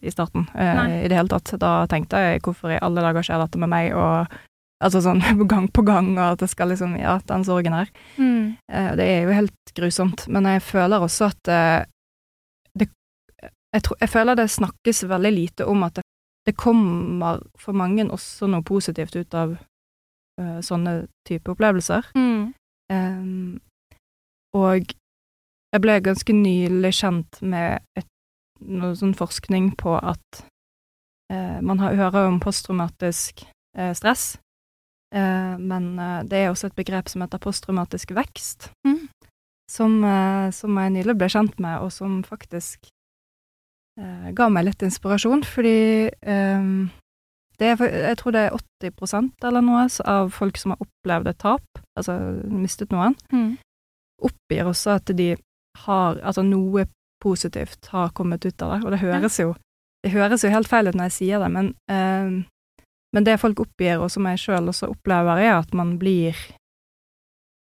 i, i starten, eh, i det hele tatt. Da tenkte jeg hvorfor i alle dager skjer dette med meg, og Altså sånn gang på gang, og at det skal liksom Ja, den sorgen her. Mm. Uh, det er jo helt grusomt. Men jeg føler også at uh, det jeg, tror, jeg føler det snakkes veldig lite om at det, det kommer for mange også noe positivt ut av uh, sånne type opplevelser. Mm. Um, og jeg ble ganske nylig kjent med et, noe sånn forskning på at eh, man har, hører om posttraumatisk eh, stress, men eh, det er også et begrep som heter posttraumatisk vekst, Mm. som, eh, som jeg nylig ble kjent med, og som faktisk eh, ga meg litt inspirasjon, fordi det er, jeg tror det er 80% eller noe av folk som har opplevd et tap, altså mistet noen, Mm. oppgir også at de har Altså noe positivt har kommet ut av det, og det høres jo Det høres jo helt feil ut når jeg sier det, men, eh, men det folk oppgir, og som jeg sjøl også opplever, er at man blir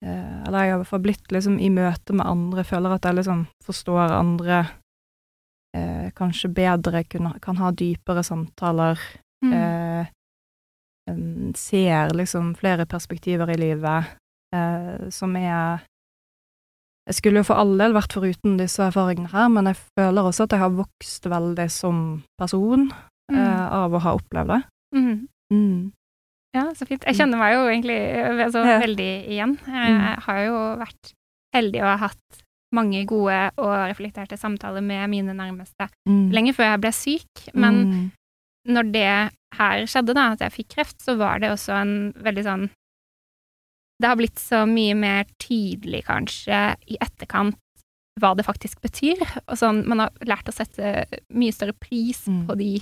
eh, Eller jeg har i hvert fall blitt liksom i møte med andre, føler at jeg liksom forstår andre eh, kanskje bedre, kunne, kan ha dypere samtaler, Mm. eh, ser liksom flere perspektiver i livet, eh, som er Jeg skulle jo for all del vært foruten disse erfaringene her, men jeg føler også at jeg har vokst veldig som person Mm. eh, av å ha opplevd det. Mm. Mm. Ja, så fint. Jeg kjenner meg jo egentlig eh, så Ja. veldig igjen. Jeg Mm. har jo vært heldig og har hatt mange gode og reflekterte samtaler med mine nærmeste Mm. lenge før jeg ble syk, men Mm. når det her skjedde, da, at jeg fikk kreft, så var det også en veldig sånn Det har blitt så mye mer tydelig, kanskje, i etterkant hva det faktisk betyr. Og sånn, man har lært å sette mye større pris Mm. på de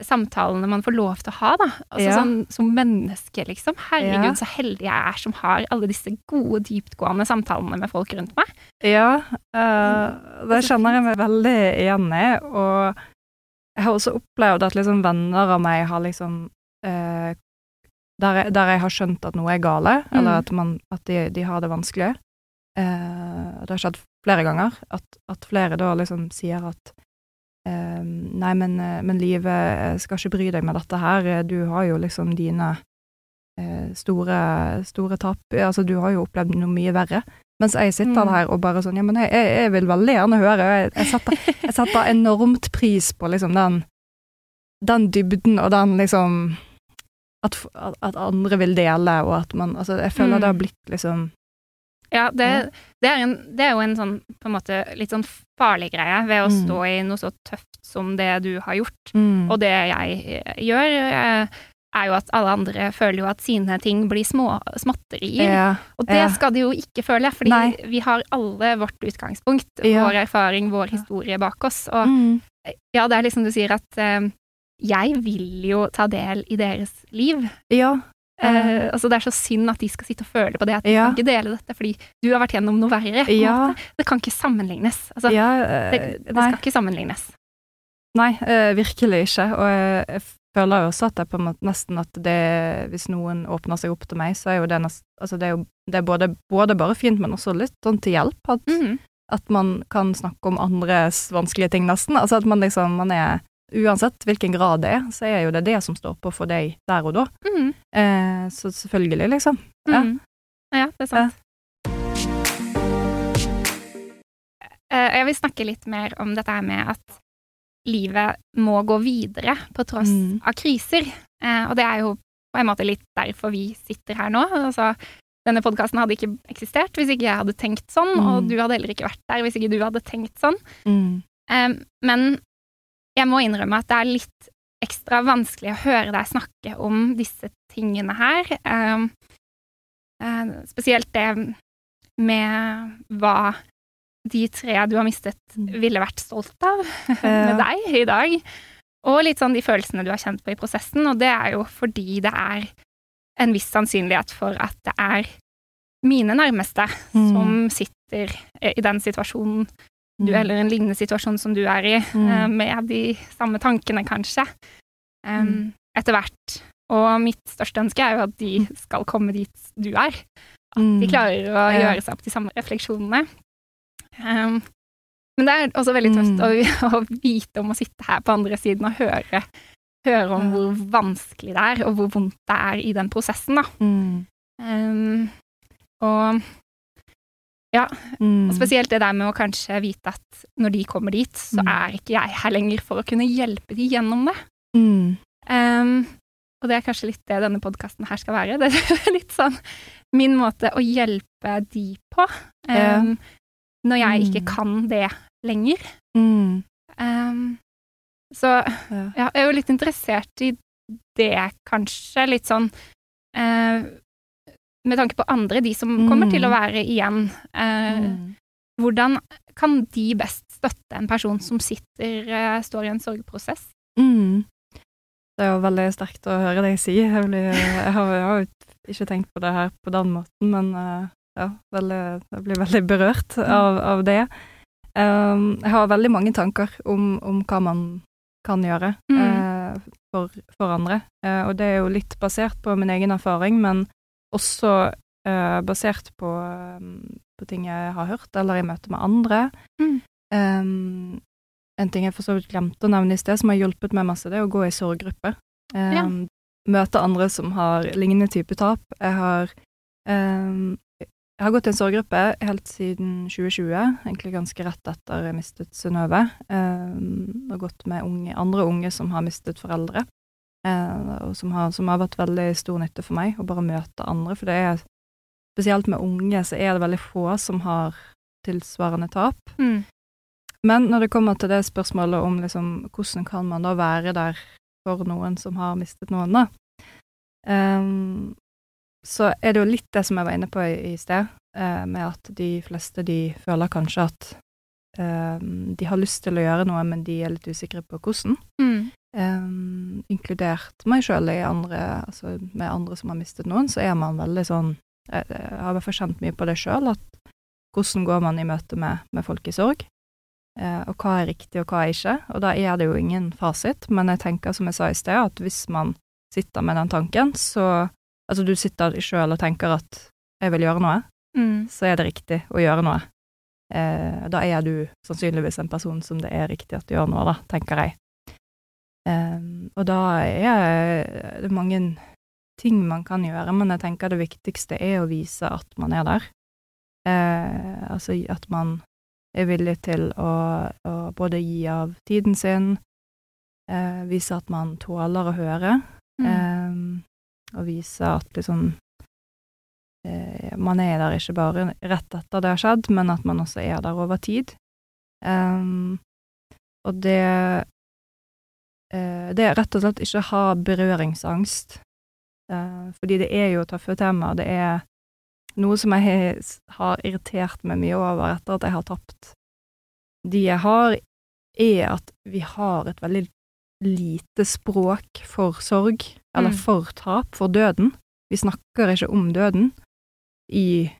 samtalene man får lov til å ha, da. Altså Ja. sånn som menneske, liksom. Herregud, Ja. så heldig jeg er som har alle disse gode, dyptgående samtalene med folk rundt meg. Ja, uh, det kjenner jeg meg veldig igjen i, og jeg har også opplevd at liksom venner av meg har liksom uh, der, jeg, der jeg har skjønt at noe er gale, Mm. eller at, man, at de, de har det vanskelig. Eh, det har skjedd flere ganger, at, at flere da liksom sier at Nei, men, eh, men livet skal ikke bry deg med dette her, du har jo liksom dine eh, store, store tap, altså du har jo opplevd noe mye verre. Mens jeg sitter Mm. her og bare sånn, ja, men jeg, jeg, vil veldig gjerne høre, jeg, jeg, setter, jeg setter enormt pris på liksom den, den dybden og den liksom at, at at andre vil dele, og at man Altså, jeg føler Mm. det har blitt liksom Ja, det, det, er en, det er jo en sånn på en måte litt sånn farlig greie ved å Mm. stå i noe så tøft som det du har gjort. mm, Og det jeg eh, gjør, eh, er jo at alle andre føler jo at sine ting blir små, småtterier. ja, Og det ja. skal de jo ikke føle, fordi Nei. vi har alle vårt utgangspunkt, Ja. vår erfaring, vår historie bak oss. Og mm, ja, det er liksom du sier at eh, jeg vil jo ta del i deres liv. ja, Eh, altså Det er så synd at de skal sitte og føle på det, at de Ja. kan ikke dele dette fordi du har vært gjennom noe verre. Ja. Det kan ikke sammenlignes. Altså, ja uh, det, det skal ikke sammenlignes. Nei, uh, virkelig ikke. Og jeg, jeg føler jo også at det er på en måte nesten at det Hvis noen åpner seg opp til meg, så er jo det nest, Altså det er jo det er både, både bare fint, men også litt sånn til hjelp. At, Mhm. at man kan snakke om andres vanskelige ting, nesten. Altså at man liksom Man er Uansett hvilken grad det er, så er jo det det som står på for deg der og da. Mm. Eh, så selvfølgelig, liksom. Ja. Mm. ja, det er sant. Eh, Jeg vil snakke litt mer om dette her med at livet må gå videre på tross Mm. av kriser. Eh, Og det er jo på en måte litt derfor vi sitter her nå. Altså, denne podkasten hadde ikke eksistert hvis ikke jeg hadde tenkt sånn, og Mm. du hadde heller ikke vært der hvis ikke du hadde tenkt sånn. Mm. Eh, Men jeg må innrømme at det er litt ekstra vanskelig å høre deg snakke om disse tingene her. Eh, eh, Spesielt det med hva de tre du har mistet, Mm. ville vært stolt av med deg i dag. Og litt sånn de følelsene du har kjent på i prosessen, og det er jo fordi det er en viss sannsynlighet for at det er mine nærmeste Mm. som sitter i den situasjonen du, eller en lignende situasjon som du er i, Mm. eh, med de samme tankene, kanskje, Mm. etter hvert. Og mitt største ønske er jo at de skal komme dit du er. At de Mm. klarer å gjøre seg opp de samme refleksjonene. Um, men det er også veldig tøft Mm. å, å vite om å sitte her på andre siden og høre høre om hvor vanskelig det er, og hvor vondt det er i den prosessen, da. Mm. Um, og Mm. Og spesielt det der med å kanskje vite at når de kommer dit, så Mm. er ikke jeg her lenger for å kunne hjelpe de gjennom det. Mm. Um, og det er kanskje litt det denne podkasten her skal være. Det er litt sånn min måte å hjelpe de på. Ja. Um, når jeg ikke Mm. kan det lenger. Mm. Um, så Ja. ja, jeg er jo litt interessert i det, kanskje. Litt sånn eh, Med tanke på andre, de som kommer til å Mm. være igjen. Eh, Mm. Hvordan kan de best støtte en person som sitter, eh, står i en sorgprosess? Mm. Det er jo veldig sterkt å høre deg si. Jeg, blir, jeg, har, jeg har jo ikke tenkt på det her på den måten, men eh, ja, veldig, jeg blir veldig berørt av, av det. Um, jeg har veldig mange tanker om, om hva man kan gjøre Mm. eh, for, for andre, Eh, og det er jo litt basert på min egen erfaring, men også uh, basert på, um, på ting jeg har hørt, eller i møte med andre. Mm. Um, en ting jeg for så vidt glemte å nevne i sted, som har hjulpet meg masse, det er å gå i sorggruppe. Um, Ja. Møte andre som har lignende type tap. Jeg har, jeg har gått i en sorggruppe helt siden 2020, egentlig ganske rett etter jeg mistet Synnøve. Og gått med unge, andre unge som har mistet foreldre. Uh, og som har, som har vært veldig stor nytte for meg, å bare møte andre. For det er spesielt med unge så er det veldig få som har tilsvarende tap. Mm. Men når det kommer til det spørsmålet om liksom, hvordan kan man da være der for noen som har mistet noen, da, um, så er det jo litt det som jeg var inne på i, i sted, uh, med at de fleste de føler kanskje at uh, de har lyst til å gjøre noe, men de er litt usikre på hvordan. Mm. Ehm, inkludert meg sjøl altså med andre som har mistet noen, så er man veldig sånn Jeg, jeg har i hvert fall kjent mye på det sjøl, at hvordan går man i møte med, med folk i sorg? Eh, og hva er riktig, og hva er ikke? Og da er det jo ingen fasit, men jeg tenker, som jeg sa i sted, at hvis man sitter med den tanken, så Altså, du sitter sjøl og tenker at jeg vil gjøre noe, Mm. så er det riktig å gjøre noe. Eh, da er du sannsynligvis en person som det er riktig at du gjør noe, da, tenker jeg. Eh, og da er det mange ting man kan gjøre, men jeg tenker det viktigste er å vise at man er der. Eh, altså at man er villig til å, å både gi av tiden sin, eh, vise at man tåler å høre, Mm. eh, og vise at liksom eh, man er der ikke bare rett etter det har skjedd, men at man også er der over tid. Ehm, og det Det er rett og slett ikke ha berøringsangst, eh, fordi det er jo tøffe temaer. Det er noe som jeg har- har irritert meg mye over etter at jeg har tapt de jeg har, er at vi har et veldig lite språk for sorg, eller Mm. for tap, for døden. Vi snakker ikke om døden i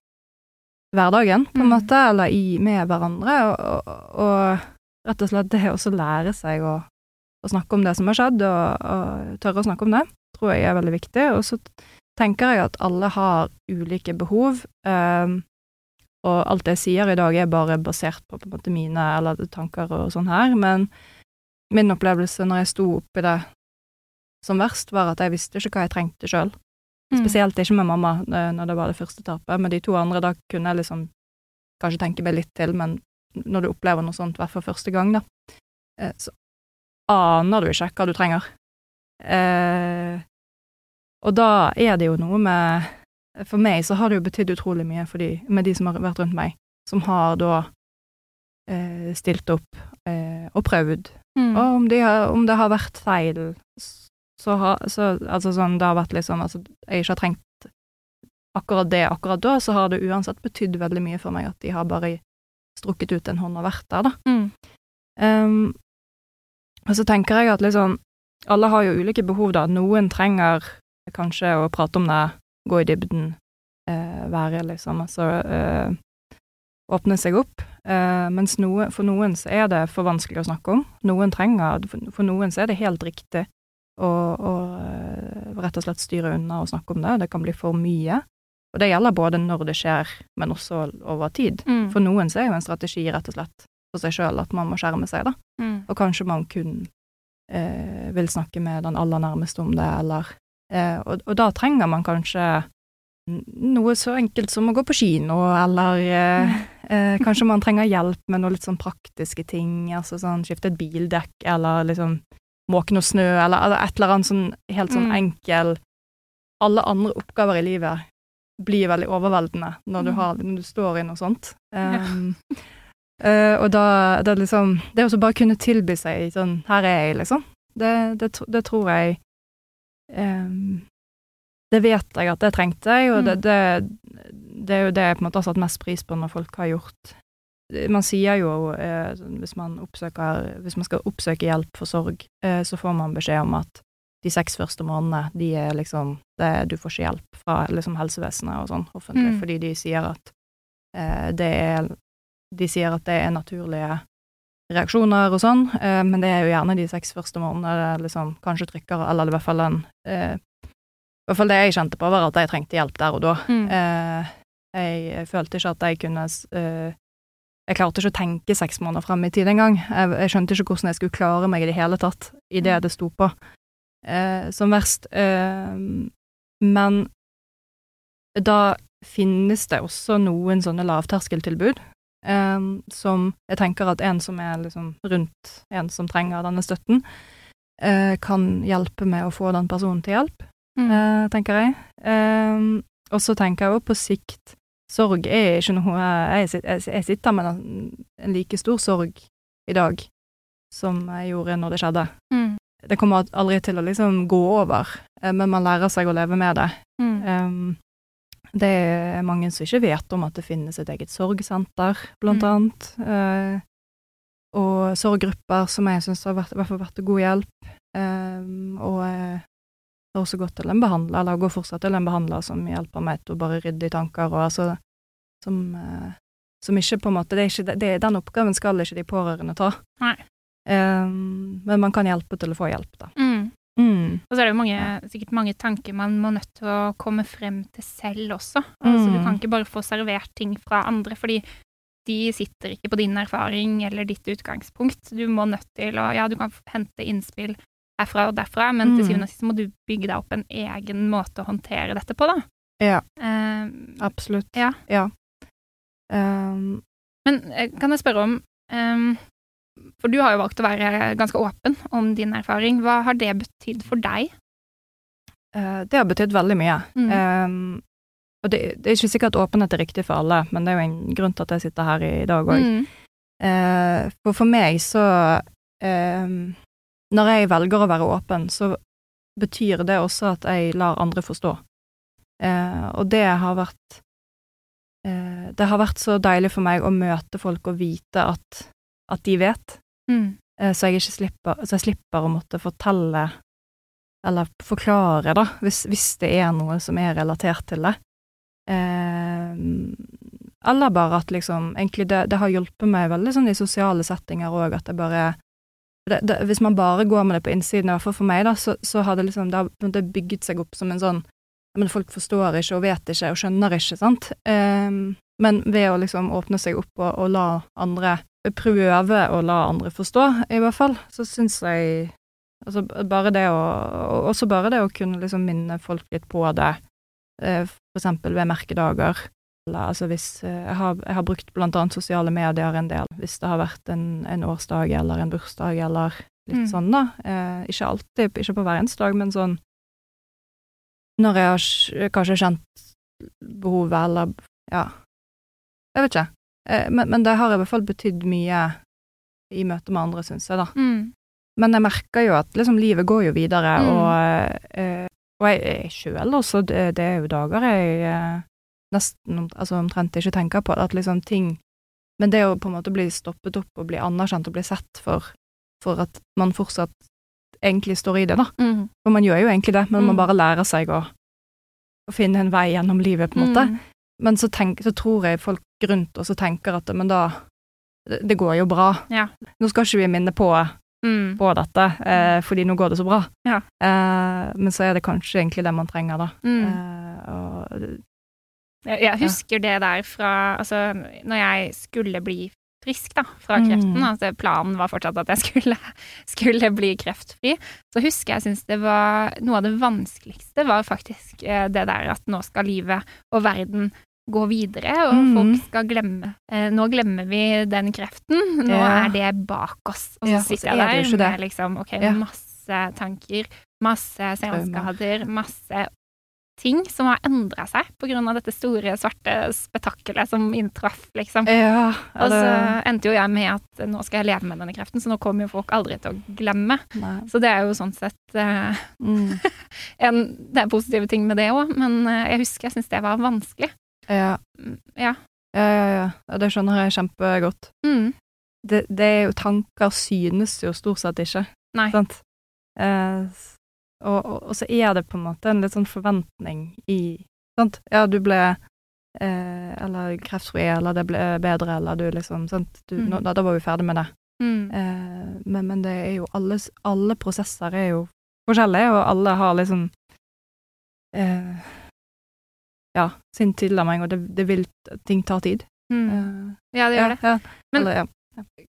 hverdagen, på en Mm. måte, eller i, med hverandre, og, og, og rett og slett det å lære seg å, å snakke om det som har skjedd, og, og tørre å snakke om det, tror jeg er veldig viktig. Og så tenker jeg at alle har ulike behov, ehm, og alt jeg sier i dag er bare basert på, på en måte mine eller tanker og sånn her, men min opplevelse når jeg sto oppi det som verst, var at jeg visste ikke hva jeg trengte sjøl. Mm. Spesielt ikke med mamma eh, når det var det første tapet. Med de to andre, da kunne jeg liksom kanskje tenke meg litt til, men når du opplever noe sånt, i hvert fall første gang, da, eh, så aner du ikke hva du trenger. Eh, og da er det jo noe med For meg så har det jo betydd utrolig mye de, med de som har vært rundt meg, som har da eh, stilt opp eh, og prøvd Mm. og om, de har, om det har vært feil, så har så, Altså sånn, det har vært liksom Altså, jeg ikke har trengt akkurat det akkurat da, så har det uansett betydd veldig mye for meg at de har bare strukket ut en hånd og vært der, da. Mm. Ehm, og så tenker jeg at liksom Alle har jo ulike behov, da. Noen trenger kanskje å prate om det, gå i dybden, eh, være liksom Altså eh, åpne seg opp. Eh, mens noe, for noen så er det for vanskelig å snakke om. Noen trenger For, noen så er det helt riktig å, å eh, rett og slett styre unna og snakke om det. Det kan bli for mye. Og det gjelder både når det skjer, men også over tid. Mm. For noen så er jo en strategi rett og slett for seg sjøl at man må skjerme seg, da. Mm. Og kanskje man kun eh, vil snakke med den aller nærmeste om det, eller eh, og, og, da trenger man kanskje noe så enkelt som å gå på kino, eller eh, eh, kanskje man trenger hjelp med noe litt sånn praktiske ting, altså sånn skifte et bildekk, eller liksom måke noe snø, eller, eller, et eller annet sånn helt sånn mm. enkel Alle andre oppgaver i livet blir veldig overveldende når du, mm. har, når du står i noe sånt. Um, uh, og da det liksom Det å bare kunne tilby seg sånn Her er jeg, liksom. Det, det, det tror jeg um, Det vet jeg at det trengte jeg, og det, mm. det, det, er jo det jeg på en måte har satt mest pris på når folk har gjort man sier jo uh, hvis, man oppsøker, hvis man skal oppsøke hjelp for sorg, uh, så får man beskjed om at de seks første månedene, de er liksom det, Du får ikke hjelp fra liksom helsevesenet og sånn offentlig, mm. fordi de sier at det er De sier at det er naturlige reaksjoner og sånn, eh, men det er jo gjerne de seks første månedene det liksom kanskje trykker, eller i hvert fall en eh, I hvert fall det jeg kjente på, var at jeg trengte hjelp der og da. Mm. Eh, jeg følte ikke at jeg kunne jeg klarte ikke å tenke seks måneder frem i tid engang. Jeg, jeg skjønte ikke hvordan jeg skulle klare meg i det hele tatt i det mm. det sto på eh, som verst. Eh, men da finnes det også noen sånne lavterskeltilbud eh, som jeg tenker at en som er liksom rundt en som trenger denne støtten, uh, kan hjelpe med å få den personen til hjelp, mm. uh, tenker jeg. Um, og så tenker jeg også på sikt sorg er ikke noe Jeg, jeg sitter med en like stor sorg i dag som jeg gjorde når det skjedde. Mm. Det kommer aldri til å liksom gå over, eh, men man lærer seg å leve med det. Mm. Um, det er mange som ikke vet om at det finnes et eget sorgsenter, blant mm. annet. Eh, og sorggrupper som jeg syns har vært, i hvert fall vært til god hjelp. Eh, og jeg har også gått til en behandler, eller går fortsatt til en behandler som hjelper meg til å bare rydde i tanker, og altså som, eh, som ikke på en måte det er ikke, det, Den oppgaven skal ikke de pårørende ta. Nei. Um, men man kan hjelpe til å få hjelp, da. Mm. Mm. Og så er det jo mange, sikkert mange tanker man må nødt til å komme frem til selv også. Altså, Du mm. kan ikke bare få servert ting fra andre, fordi de sitter ikke på din erfaring eller ditt utgangspunkt. Du må nødt til å Ja, du kan hente innspill herfra og derfra, men mm. til syvende og sist må du bygge deg opp en egen måte å håndtere dette på, da. Ja. Um, Absolutt. Ja. ja. Um, men eh, kan jeg spørre om um, For du har jo valgt å være ganske åpen om din erfaring. Hva har det betydd for deg? Uh, det har betydd veldig mye. Mm. Um, og det, det, er ikke sikkert åpenhet er riktig for alle, men det er jo en grunn til at jeg sitter her i dag òg. Mm. Uh, for for meg så når jeg velger å være åpen, så betyr det også at jeg lar andre forstå. Uh, og det har vært uh, Det har vært så deilig for meg å møte folk og vite at, at de vet, mm. eh, så, jeg slipper, så jeg slipper å måtte fortelle eller forklare, da, hvis, hvis, det er noe som er relatert til det. Eh, eller bare at liksom Egentlig det, det har hjulpet meg veldig sånn i sosiale settinger òg, at jeg bare det, det, hvis man bare går med det på innsiden, i hvert fall for meg, da, så, så har det liksom det har bygget seg opp som en sånn Men folk forstår ikke og vet ikke og skjønner ikke, sant. Eh, men ved å liksom åpne seg opp og, og, la andre Prøve å la andre forstå, i hvert fall, så syns jeg Altså bare det å Også bare det å kunne liksom minne folk litt på det, uh, for eksempel ved merkedager Altså hvis eh, jeg har, jeg har, brukt blant annet sosiale medier en del, hvis det har vært en, en årsdag eller en bursdag eller litt mm. sånn, da. Eh, ikke alltid, ikke på hver eneste dag, men sånn når jeg har kanskje kjent behovet, eller ja Jeg vet ikke. Eh, men, men, det har i hvert fall betydd mye i møte med andre, syns jeg, da. Mm. Men jeg merker jo at liksom livet går jo videre, mm. og, eh, og jeg, jeg sjøl også, det, det, er jo dager jeg eh, nesten altså omtrent ikke tenker på at liksom ting Men det å på en måte bli stoppet opp og bli anerkjent og bli sett for, for at man fortsatt egentlig står i det, da. Mm. For man gjør jo egentlig det, men mm. man bare lærer seg å, å, finne en vei gjennom livet, på en måte. Mm. Men så, tenk, så, tror jeg folk rundt oss tenker at men da det, går jo bra. Ja. Nå skal ikke vi minne på Mm. på dette, eh, fordi nå går det så bra. Ja. Eh, men så er det kanskje egentlig det man trenger, da. Mm. Eh, og jeg husker det der fra Altså, når jeg skulle bli frisk da, fra Mm. kreften. Altså, planen var fortsatt at jeg skulle, skulle bli kreftfri. Så husker jeg syns det var Noe av det vanskeligste var faktisk eh, det der at nå skal livet og verden gå videre, og Mm. folk skal glemme eh, Nå glemmer vi den kreften, nå Ja. er det bak oss. Og så Ja, sitter er jeg der med liksom okay, Ja. masse tanker, masse senskader, masse ting som har endra seg av dette store, svarte spetakkelet som inntraff, liksom. Ja, Og så endte jo jeg med at nå skal jeg leve med denne kreften, så nå kommer jo folk aldri til å glemme. Nei. Så det er jo sånn sett eh, Mm. en, Det er positive ting med det òg, men eh, jeg husker jeg syntes det var vanskelig. Ja. Ja. Ja, ja, ja. ja. Det skjønner jeg kjempegodt. Mm. Det, det er jo Tanker synes jo stort sett ikke, Nei. sant? Eh, og, og, og så er det på en måte en litt sånn forventning i Sant? Ja, du ble eh, Eller kreftfri, eller det ble bedre, eller du liksom Sant? Du, Mm. nå, da, da var vi ferdig med det. Mm. Eh, men, men det er jo alle, alle prosesser er jo forskjellige, og alle har liksom eh, Ja, sin tilnærming, og det, det vil Ting tar tid. Mm. Eh, Ja, det gjør det. Men- eller, ja.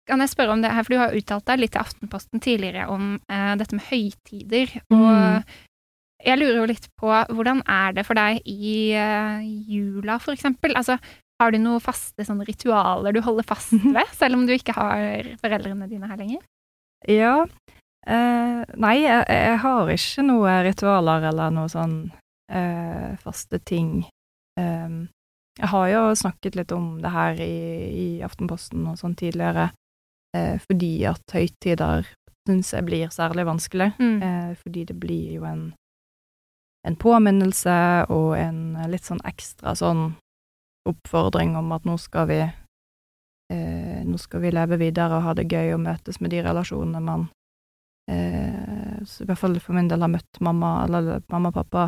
Kan jeg spørre om det her, for du har uttalt deg litt til Aftenposten tidligere om eh, dette med høytider. Mm. Og jeg lurer jo litt på hvordan er det for deg i eh, jula, for eksempel? Altså, har du noen faste sånne ritualer du holder fast ved, selv om du ikke har foreldrene dine her lenger? Ja. Eh, nei, jeg, jeg har ikke noen ritualer eller noe sånn eh, faste ting. Um, jeg har jo snakket litt om det her i, i Aftenposten og sånn tidligere, eh, fordi at høytider syns jeg blir særlig vanskelig. Mm. Eh, fordi det blir jo en, en påminnelse og en litt sånn ekstra sånn oppfordring om at nå skal vi eh, nå skal vi leve videre og ha det gøy og møtes med de relasjonene man eh, så i hvert fall for min del har møtt mamma eller mamma og pappa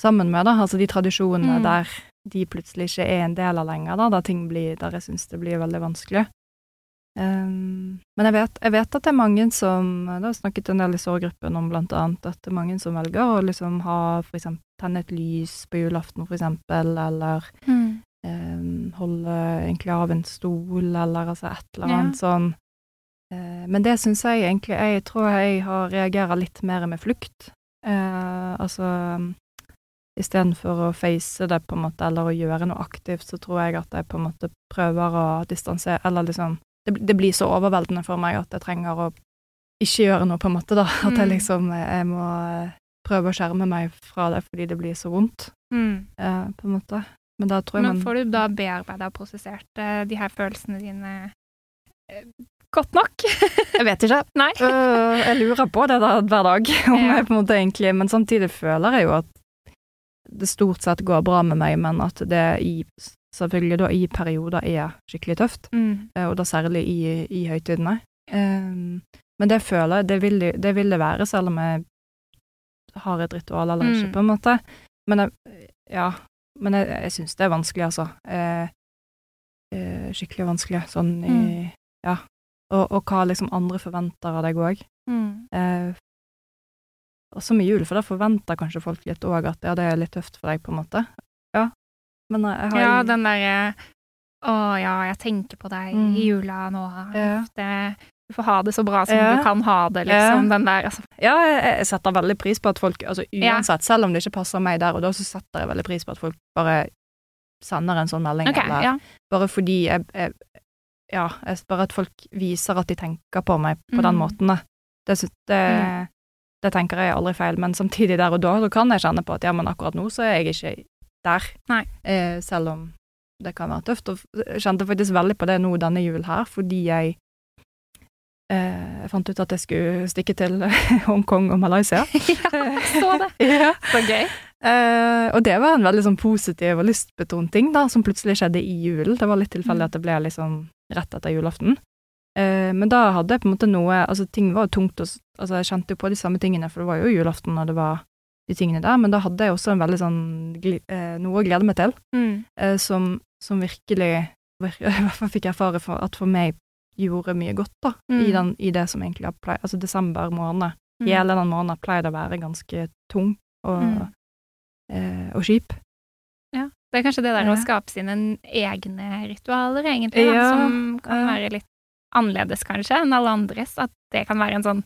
sammen med, da, altså de tradisjonene Mm. der de plutselig ikke er en del av lenger, da, der ting blir, der jeg syns det blir veldig vanskelig. Um, men jeg vet, jeg vet at det er mange som Det har snakket en del i sorggruppen om blant annet at det er mange som velger å liksom ha for eksempel tenne et lys på julaften, for eksempel, eller Mm. um, holde egentlig av en stol, eller altså et eller Ja. annet sånn. Uh, men det syns jeg egentlig Jeg tror jeg har reagert litt mer med flukt. Uh, altså Istedenfor å face det, på en måte, eller å gjøre noe aktivt, så tror jeg at jeg på en måte prøver å distansere Eller liksom det, det blir så overveldende for meg at jeg trenger å ikke gjøre noe, på en måte, da. At jeg Mm. liksom Jeg må prøve å skjerme meg fra det fordi det blir så vondt, Mm. eh, på en måte. Men da tror jeg Men får du da bearbeida og prosessert eh, de her følelsene dine eh, godt nok? Jeg vet ikke. Nei. uh, jeg lurer på det da hver dag, om Ja. jeg på en måte egentlig Men samtidig føler jeg jo at det stort sett går bra med meg, men at det i selvfølgelig da i perioder er skikkelig tøft, Mm. eh, og da særlig i, i høytidene. Um, men det føler jeg, det vil, det- det vil det være, selv om jeg har et ritual eller ikke, Mm. på en måte. Men jeg, ja, men jeg, jeg syns det er vanskelig, altså. Eh, eh, skikkelig vanskelig, sånn i Mm. Ja. Og, og hva liksom andre forventer av deg òg. Mm. Eh, også med jul, for da forventer kanskje folk litt òg at ja, det er litt tøft for deg, på en måte. Ja. Men eh, jeg har Ja, den derre Å ja, jeg tenker på deg Mm. i jula nå. Ja. Det, du får ha det så bra som Ja. du kan ha det, liksom. Den der, altså. Ja, jeg, setter veldig pris på at folk altså Uansett, selv om det ikke passer meg der og da, så setter jeg veldig pris på at folk bare sender en sånn melding, Okay, eller ja. bare fordi jeg, jeg Ja, jeg, bare at folk viser at de tenker på meg på den Mm. måten, da. Det, det, Mm. Det tenker jeg aldri feil, men samtidig der og da, så kan jeg kjenne på at ja, men akkurat nå så er jeg ikke der. Nei. Eh, selv om det kan være tøft. Og jeg kjente faktisk veldig på det nå denne julen her, fordi jeg eh, fant ut at jeg skulle stikke til Hongkong og Malaysia. ja, så det. ja. Så gøy. Eh, og det var en veldig sånn positiv og lystbetont ting da, som plutselig skjedde i julen. Det var litt tilfeldig Mm. at det ble liksom rett etter julaften. Eh, men da hadde jeg på en måte noe Altså, ting var jo tungt og Altså, jeg kjente jo på de samme tingene, for det var jo julaften, og det var de tingene der, men da hadde jeg også en veldig sånn eh, Noe å glede meg til, Mm. eh, som, som virkelig I hvert fall fikk jeg erfare for at for meg gjorde mye godt, da, i, Mm. den, i det som egentlig har pleid Altså, desember måned Mm. Hele den måneden pleide å være ganske tung og, Mm. eh, og kjip. Ja. Det er kanskje det der å skape sine egne ritualer, egentlig, Ja, som kan være litt annerledes, kanskje, enn alle andres. At det kan være en sånn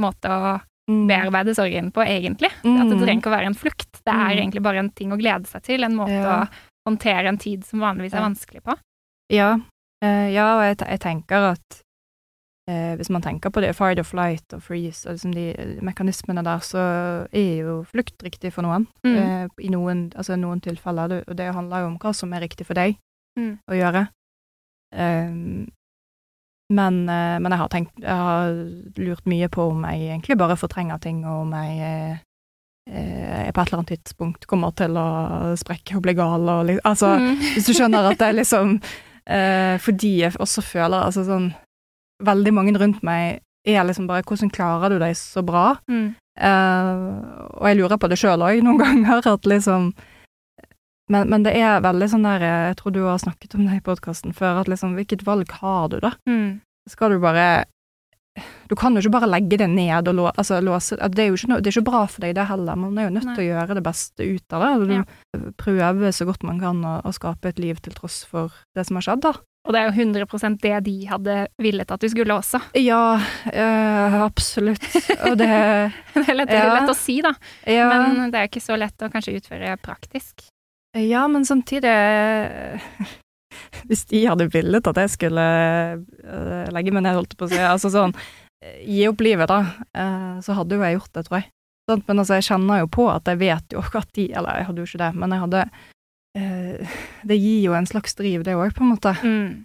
måte å Mm. bearbeide sorgen på, egentlig. Mm. At det trenger ikke å være en flukt. Det er Mm. egentlig bare en ting å glede seg til, en måte Ja. å håndtere en tid som vanligvis er vanskelig på. Ja, eh, ja og jeg, jeg tenker at eh, hvis man tenker på det, fight or flight og freeze, og liksom de eh, mekanismene der, så er jo flukt riktig for noen. Mm. Eh, I noen, altså noen tilfeller. Og det handler jo om hva som er riktig for deg Mm. å gjøre. Eh, men, eh, men jeg har tenkt Jeg har lurt mye på om jeg egentlig bare fortrenger ting, og om jeg eh, eh, på et eller annet tidspunkt kommer til å sprekke og bli gal og liksom Altså, Mm. hvis du skjønner at det er liksom eh, Fordi jeg også føler altså sånn Veldig mange rundt meg er liksom bare Hvordan klarer du deg så bra? Mm. Eh, og jeg lurer på det sjøl òg noen ganger, at liksom men, men det er veldig sånn der eh, Jeg tror du har snakket om det i podkasten før, at liksom Hvilket valg har du, da? Mm. Skal du bare Du kan jo ikke bare legge det ned og lå, altså, låse Det er jo ikke, det er ikke bra for deg, det heller. Man er jo nødt til å gjøre det beste ut av det. Altså, Du Ja. prøver så godt man kan å, å skape et liv til tross for det som har skjedd, da. Og det er jo 100 det de hadde villet at du skulle også. Ja, øh, absolutt. Og det Det er lett, Ja. lett å si, da, ja, men det er ikke så lett å kanskje utføre praktisk. Ja, men samtidig Hvis de hadde villet at jeg skulle eh, legge meg ned, holdt jeg på å si, altså sånn eh, Gi opp livet, da, eh, så hadde jo jeg gjort det, tror jeg. Men altså, jeg kjenner jo på at jeg vet jo at de Eller jeg hadde jo ikke det, men jeg hadde eh, Det gir jo en slags driv, det òg, på en måte. Mm.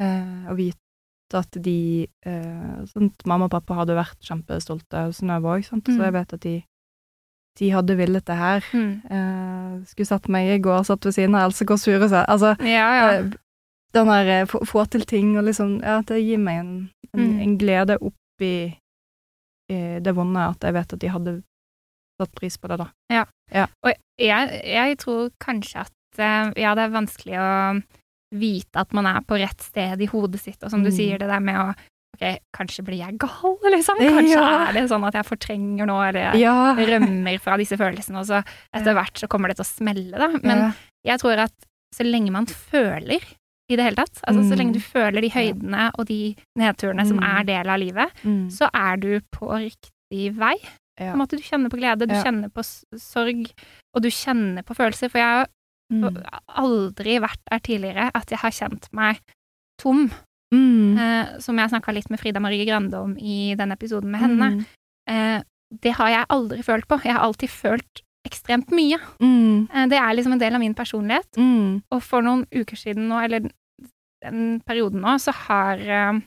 Eh, å vite at de eh, Mamma og pappa hadde vært kjempestolte av Synnøve òg, så Mm. jeg vet at de, de hadde villet det her. Mm. Eh, skulle satt meg i går, satt ved siden av Else Kåss Furuseth. Altså, Ja, ja. eh, den der eh, få, få til ting og liksom Ja, det gir meg en, en, Mm. en glede oppi i det vonde at jeg vet at de hadde satt pris på det, da. Og jeg, jeg tror kanskje at ja, det er vanskelig å vite at man er på rett sted i hodet sitt, og som du Mm. sier, det der med å Ok, kanskje blir jeg gal, liksom? Kanskje Ja. er det sånn at jeg fortrenger nå, eller jeg Ja. rømmer fra disse følelsene, og så etter hvert så kommer det til å smelle, da. Men ja. jeg tror at så lenge man føler i det hele tatt, altså så Mm. lenge du føler de høydene og de nedturene som Mm. er del av livet, Mm. så er du på riktig vei. På en måte, du kjenner på glede, du kjenner på sorg, og du kjenner på følelser. For jeg har Mm. aldri vært der tidligere at jeg har kjent meg tom. Mm. Eh, som jeg snakka litt med Frida Marie Grande om i den episoden med henne. Mm. Eh, det har jeg aldri følt på. Jeg har alltid følt ekstremt mye. Mm. Eh, det er liksom en del av min personlighet. Mm. Og for noen uker siden nå, eller den perioden nå, så har eh,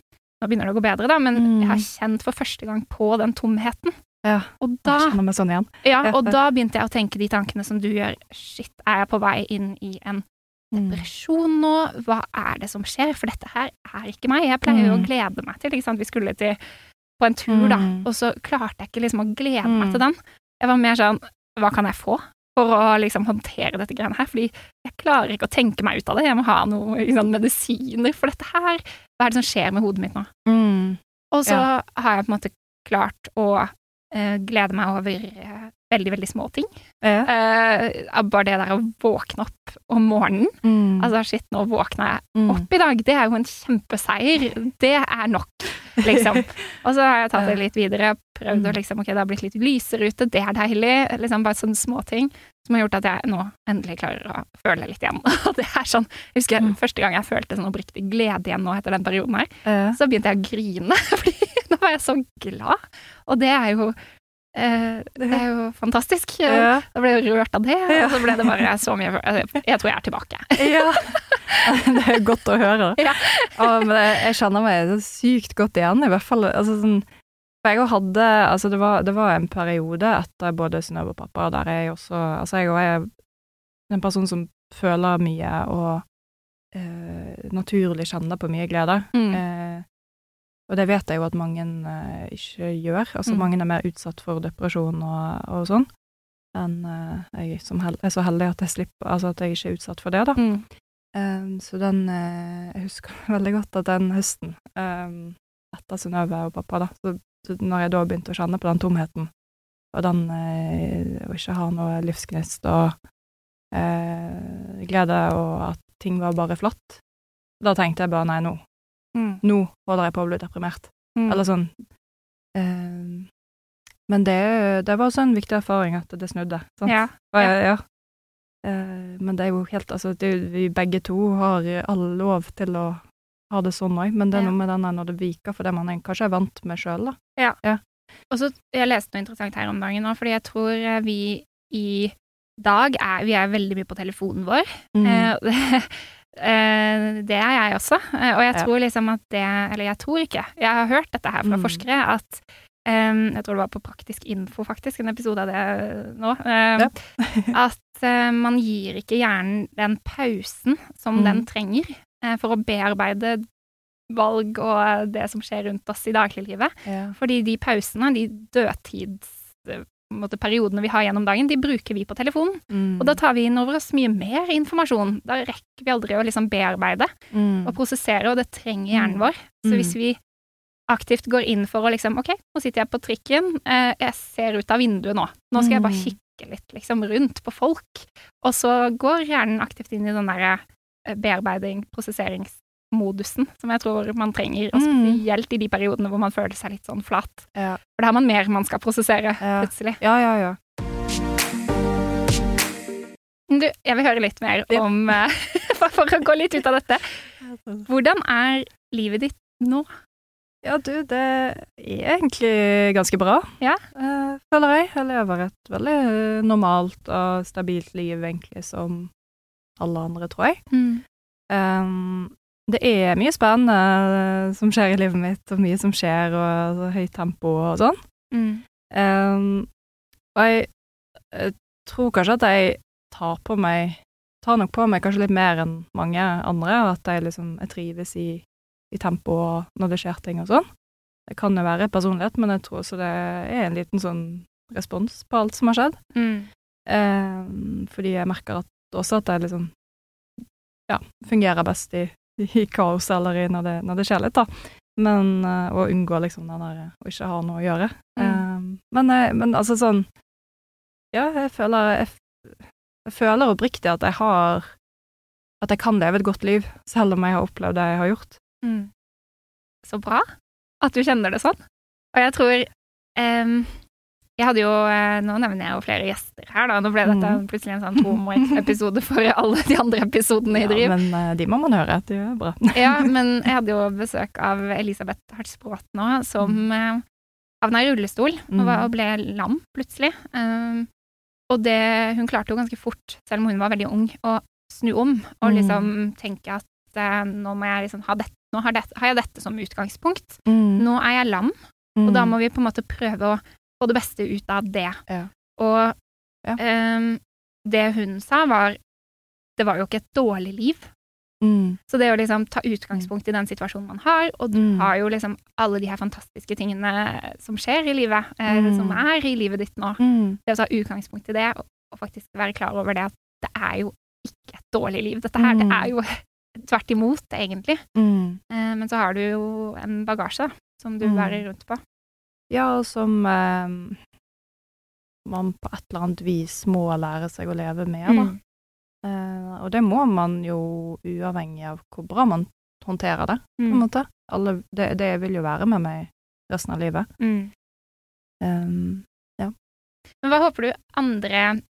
Nå begynner det å gå bedre, da, men Mm. jeg har kjent for første gang på den tomheten. Ja. Og da sånn. Ja, og da begynte jeg å tenke de tankene som du gjør. Shit, er jeg på vei inn i en. Depresjon nå? Hva er det som skjer? For dette her er ikke meg. Jeg pleier jo å Mm. glede meg til, ikke sant. Vi skulle til på en tur, da, Mm. og så klarte jeg ikke liksom å glede meg Mm. til den. Jeg var mer sånn, hva kan jeg få? For å liksom håndtere dette greiene her, fordi jeg klarer ikke å tenke meg ut av det. Jeg må ha noen sånn, medisiner for dette her. Hva er det som skjer med hodet mitt nå? Mm. Og så Ja. har jeg på en måte klart å eh, glede meg over eh, veldig, veldig små ting. Ja. Uh, bare det der å våkne opp om morgenen. Mm. Altså, shit, nå våkna jeg Mm. opp i dag. Det er jo en kjempeseier. Det er nok, liksom. Og så har jeg tatt det litt videre. Prøvd å Mm. liksom, ok, det har blitt litt lysere ute, det er deilig. Liksom bare sånne småting som har gjort at jeg nå endelig klarer å føle litt igjen. Og det er sånn, jeg husker Mm. første gang jeg følte sånn oppriktig glede igjen nå etter den perioden her, uh. så begynte jeg å grine, fordi nå var jeg så glad. Og det er jo det er jo fantastisk. Ja. Da ble jeg jo rørt av det, og så ble det bare så mye Jeg, jeg tror jeg er tilbake. Ja. Det er godt å høre. Ja. Og, jeg, kjenner meg så sykt godt igjen, i hvert fall. Altså, sånn, for jeg hadde Altså, det var, det var en periode etter både Synnøve og pappa der jeg også Altså, jeg er en person som føler mye og eh, naturlig kjenner på mye glede. Mm. Eh, og det vet jeg jo at mange uh, ikke gjør. Altså Mm. mange er mer utsatt for depresjon og, og sånn. enn uh, jeg som hel er så heldig at jeg slipper Altså at jeg ikke er utsatt for det, da. Mm. Um, så den uh, Jeg husker veldig godt at den høsten, um, etter Synnøve og pappa, da, så, så når jeg da begynte å kjenne på den tomheten, og den å ikke ha noe livsgnist og glede, og at ting var bare flott, da tenkte jeg bare nei, nå, Mm. nå holder jeg på å bli deprimert. Mm. Eller sånn eh, Men det, det var også en viktig erfaring at det snudde. Sant? Ja. ja. ja. Uh, men det er jo helt Altså, det, vi begge to har all lov til å ha det sånn òg, men det er Ja. noe med den når det viker for det man kanskje er vant med sjøl, da. Og så Jeg leste noe interessant her om dagen òg, fordi jeg tror eh, vi i dag er, vi er veldig mye på telefonen vår. Mm. Eh, det, eh, det er jeg også. Eh, og jeg tror liksom at det Eller jeg tror ikke. Jeg har hørt dette her fra Mm. forskere at um, Jeg tror det var på Praktisk info, faktisk, en episode av det nå. eh, at uh, man gir ikke hjernen den pausen som Mm. den trenger uh, for å bearbeide valg og det som skjer rundt oss i dagliglivet. Ja. Fordi de pausene, de dødtids eh, måte, periodene vi har gjennom dagen, de bruker vi på telefonen. Mm. Og da tar vi inn over oss mye mer informasjon. Da rekker vi aldri å liksom bearbeide mm. og prosessere, og det trenger hjernen Mm. vår. Så Mm. hvis vi aktivt går inn for å liksom OK, nå sitter jeg på trikken, eh, jeg ser ut av vinduet nå. Nå skal jeg bare Mm. kikke litt liksom rundt på folk. Og så går hjernen aktivt inn i den derre bearbeiding, bearbeiding, prosesseringsmodusen som jeg tror man trenger, og Mm. spesielt i de periodene hvor man føler seg litt sånn flat. Ja. For da har man mer man skal prosessere, Ja. plutselig. ja, ja, ja. Du, jeg vil høre litt mer om eh, For å gå litt ut av dette. Hvordan er livet ditt nå? Ja, du, det er egentlig ganske bra, Ja. eh, føler jeg. Jeg lever et veldig eh, normalt og stabilt liv, egentlig, som alle andre, tror jeg. Um, det er mye spennende eh, som skjer i livet mitt, og mye som skjer, og så høyt tempo og sånn. Mm. Um, og jeg, jeg tror kanskje at jeg tar på meg Tar nok på meg kanskje litt mer enn mange andre, og at jeg liksom jeg trives i, i tempo og når det skjer ting og sånn. Det kan jo være personlighet, men jeg tror også det er en liten sånn respons på alt som har skjedd. Mm. Um, fordi jeg merker at, også at jeg liksom ja, fungerer best i, i kaos eller i når det, når det skjer litt, da. Men uh, å unngå liksom den der å ikke ha noe å gjøre. Mm. Um, men, jeg- men altså sånn Ja, jeg føler jeg, jeg føler oppriktig at jeg har At jeg kan leve et godt liv, selv om jeg har opplevd det jeg har gjort. Mm. Så bra at du kjenner det sånn. Og jeg tror em, Jeg hadde jo eh, Nå nevner jeg jo flere gjester her, da. Nå ble dette Mm. plutselig en sånn tomo-episode for alle de andre episodene i Driv. Ja, men uh, de må man høre. De er bra. Ja, men jeg hadde jo besøk av Elisabeth Hartsbråt nå, som mm. havna i rullestol og, Mm. var, og ble lam plutselig. Um, og det, hun klarte jo ganske fort, selv om hun var veldig ung, å snu om og Mm. liksom tenke at eh, nå må jeg liksom ha dette, nå har, det, har jeg dette som utgangspunkt. Mm. Nå er jeg lam, og da må vi på en måte prøve å få det beste ut av det. Ja. Og Ja. Um, det hun sa, var det var jo ikke et dårlig liv. mm. Så det å liksom ta utgangspunkt i den situasjonen man har, og du Mm. har jo liksom alle de her fantastiske tingene som skjer i livet, eh, Mm. som er i livet ditt nå. Mm. Det å ta utgangspunkt i det, og, og faktisk være klar over det at det er jo ikke et dårlig liv. Dette her, det Mm. er jo tvert imot, egentlig. Mm. Eh, men så har du jo en bagasje, da, som du Mm. bærer rundt på. Ja, og som eh, man på et eller annet vis må lære seg å leve med, da. Mm. Eh, og det må man jo uavhengig av hvor bra man håndterer det, på en Mm. måte. Alle, det, det vil jo være med meg resten av livet. Mm. Um, Men hva håper du andre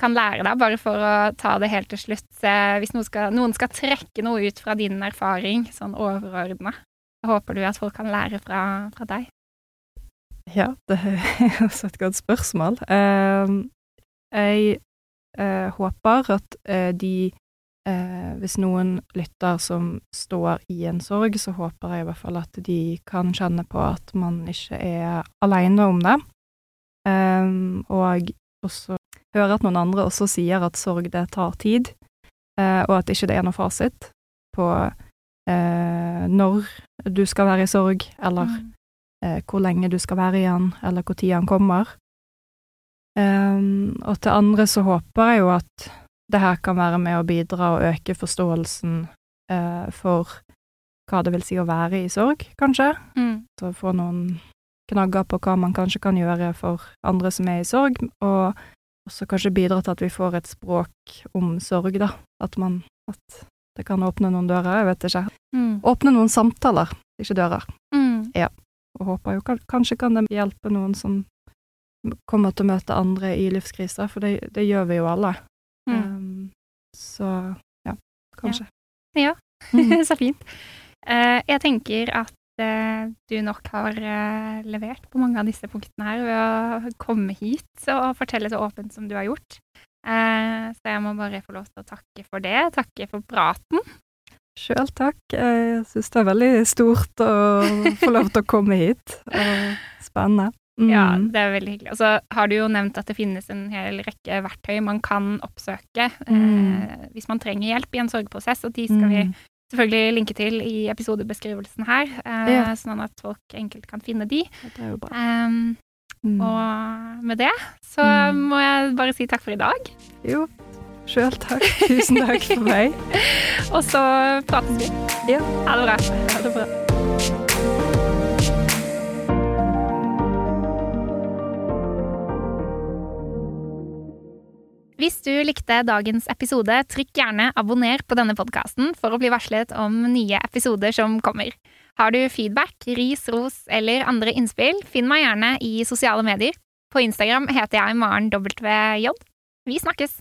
kan lære deg, bare for å ta det helt til slutt? Hvis noen skal, noen skal trekke noe ut fra din erfaring, sånn overordna, håper du at folk kan lære fra, fra deg? Ja, det er også et godt spørsmål. Um, jeg eh, håper at eh, de eh, Hvis noen lytter som står i en sorg, så håper jeg i hvert fall at de kan kjenne på at man ikke er aleine om det. Um, og også høre at noen andre også sier at sorg, det tar tid, og at ikke det er noe fasit på når du skal være i sorg, eller Mm. Eh, hvor lenge du skal være igjen, eller hvor tid han kommer. Um, og til andre så håper jeg jo at det her kan være med å bidra og øke forståelsen eh, for hva det vil si å være i sorg, kanskje. Mm. Så få noen knagger på hva man kanskje kan gjøre for andre som er i sorg, og også kanskje bidra til at vi får et språk om sorg, da. At man At det kan åpne noen dører, jeg vet ikke. Mm. Åpne noen samtaler, ikke dører. Mm. Og håper jo kanskje kan det hjelpe noen som kommer til å møte andre i livskriser, for det, det gjør vi jo alle. Mm. Um, så ja, kanskje. Ja. ja. Så fint. Uh, jeg tenker at eh, du nok har eh, levert på mange av disse punktene her ved å komme hit og fortelle så åpent som du har gjort. Så jeg må bare få lov til å takke for det. Takke for praten. Sjøl takk. Jeg syns det er veldig stort å få lov til å komme hit. Spennende. Mm. Ja, det er veldig hyggelig. Og så har du jo nevnt at det finnes en hel rekke verktøy man kan oppsøke eh, Mm. hvis man trenger hjelp i en sorgprosess, og de skal vi Mm. selvfølgelig linke til i episodebeskrivelsen her, eh, Ja. sånn at folk enkelt kan finne de. Det er jo bra. Um, Mm. Og med det så Mm. må jeg bare si takk for i dag. Jo, sjøl takk. Tusen takk for meg. Og så prates vi. Ja. Ha det bra. Ha det bra. Hvis du likte dagens episode, trykk gjerne abonner på denne podkasten for å bli varslet om nye episoder som kommer. Har du feedback, ris, ros eller andre innspill, finn meg gjerne i sosiale medier. På Instagram heter jeg Maren WJ. Vi snakkes!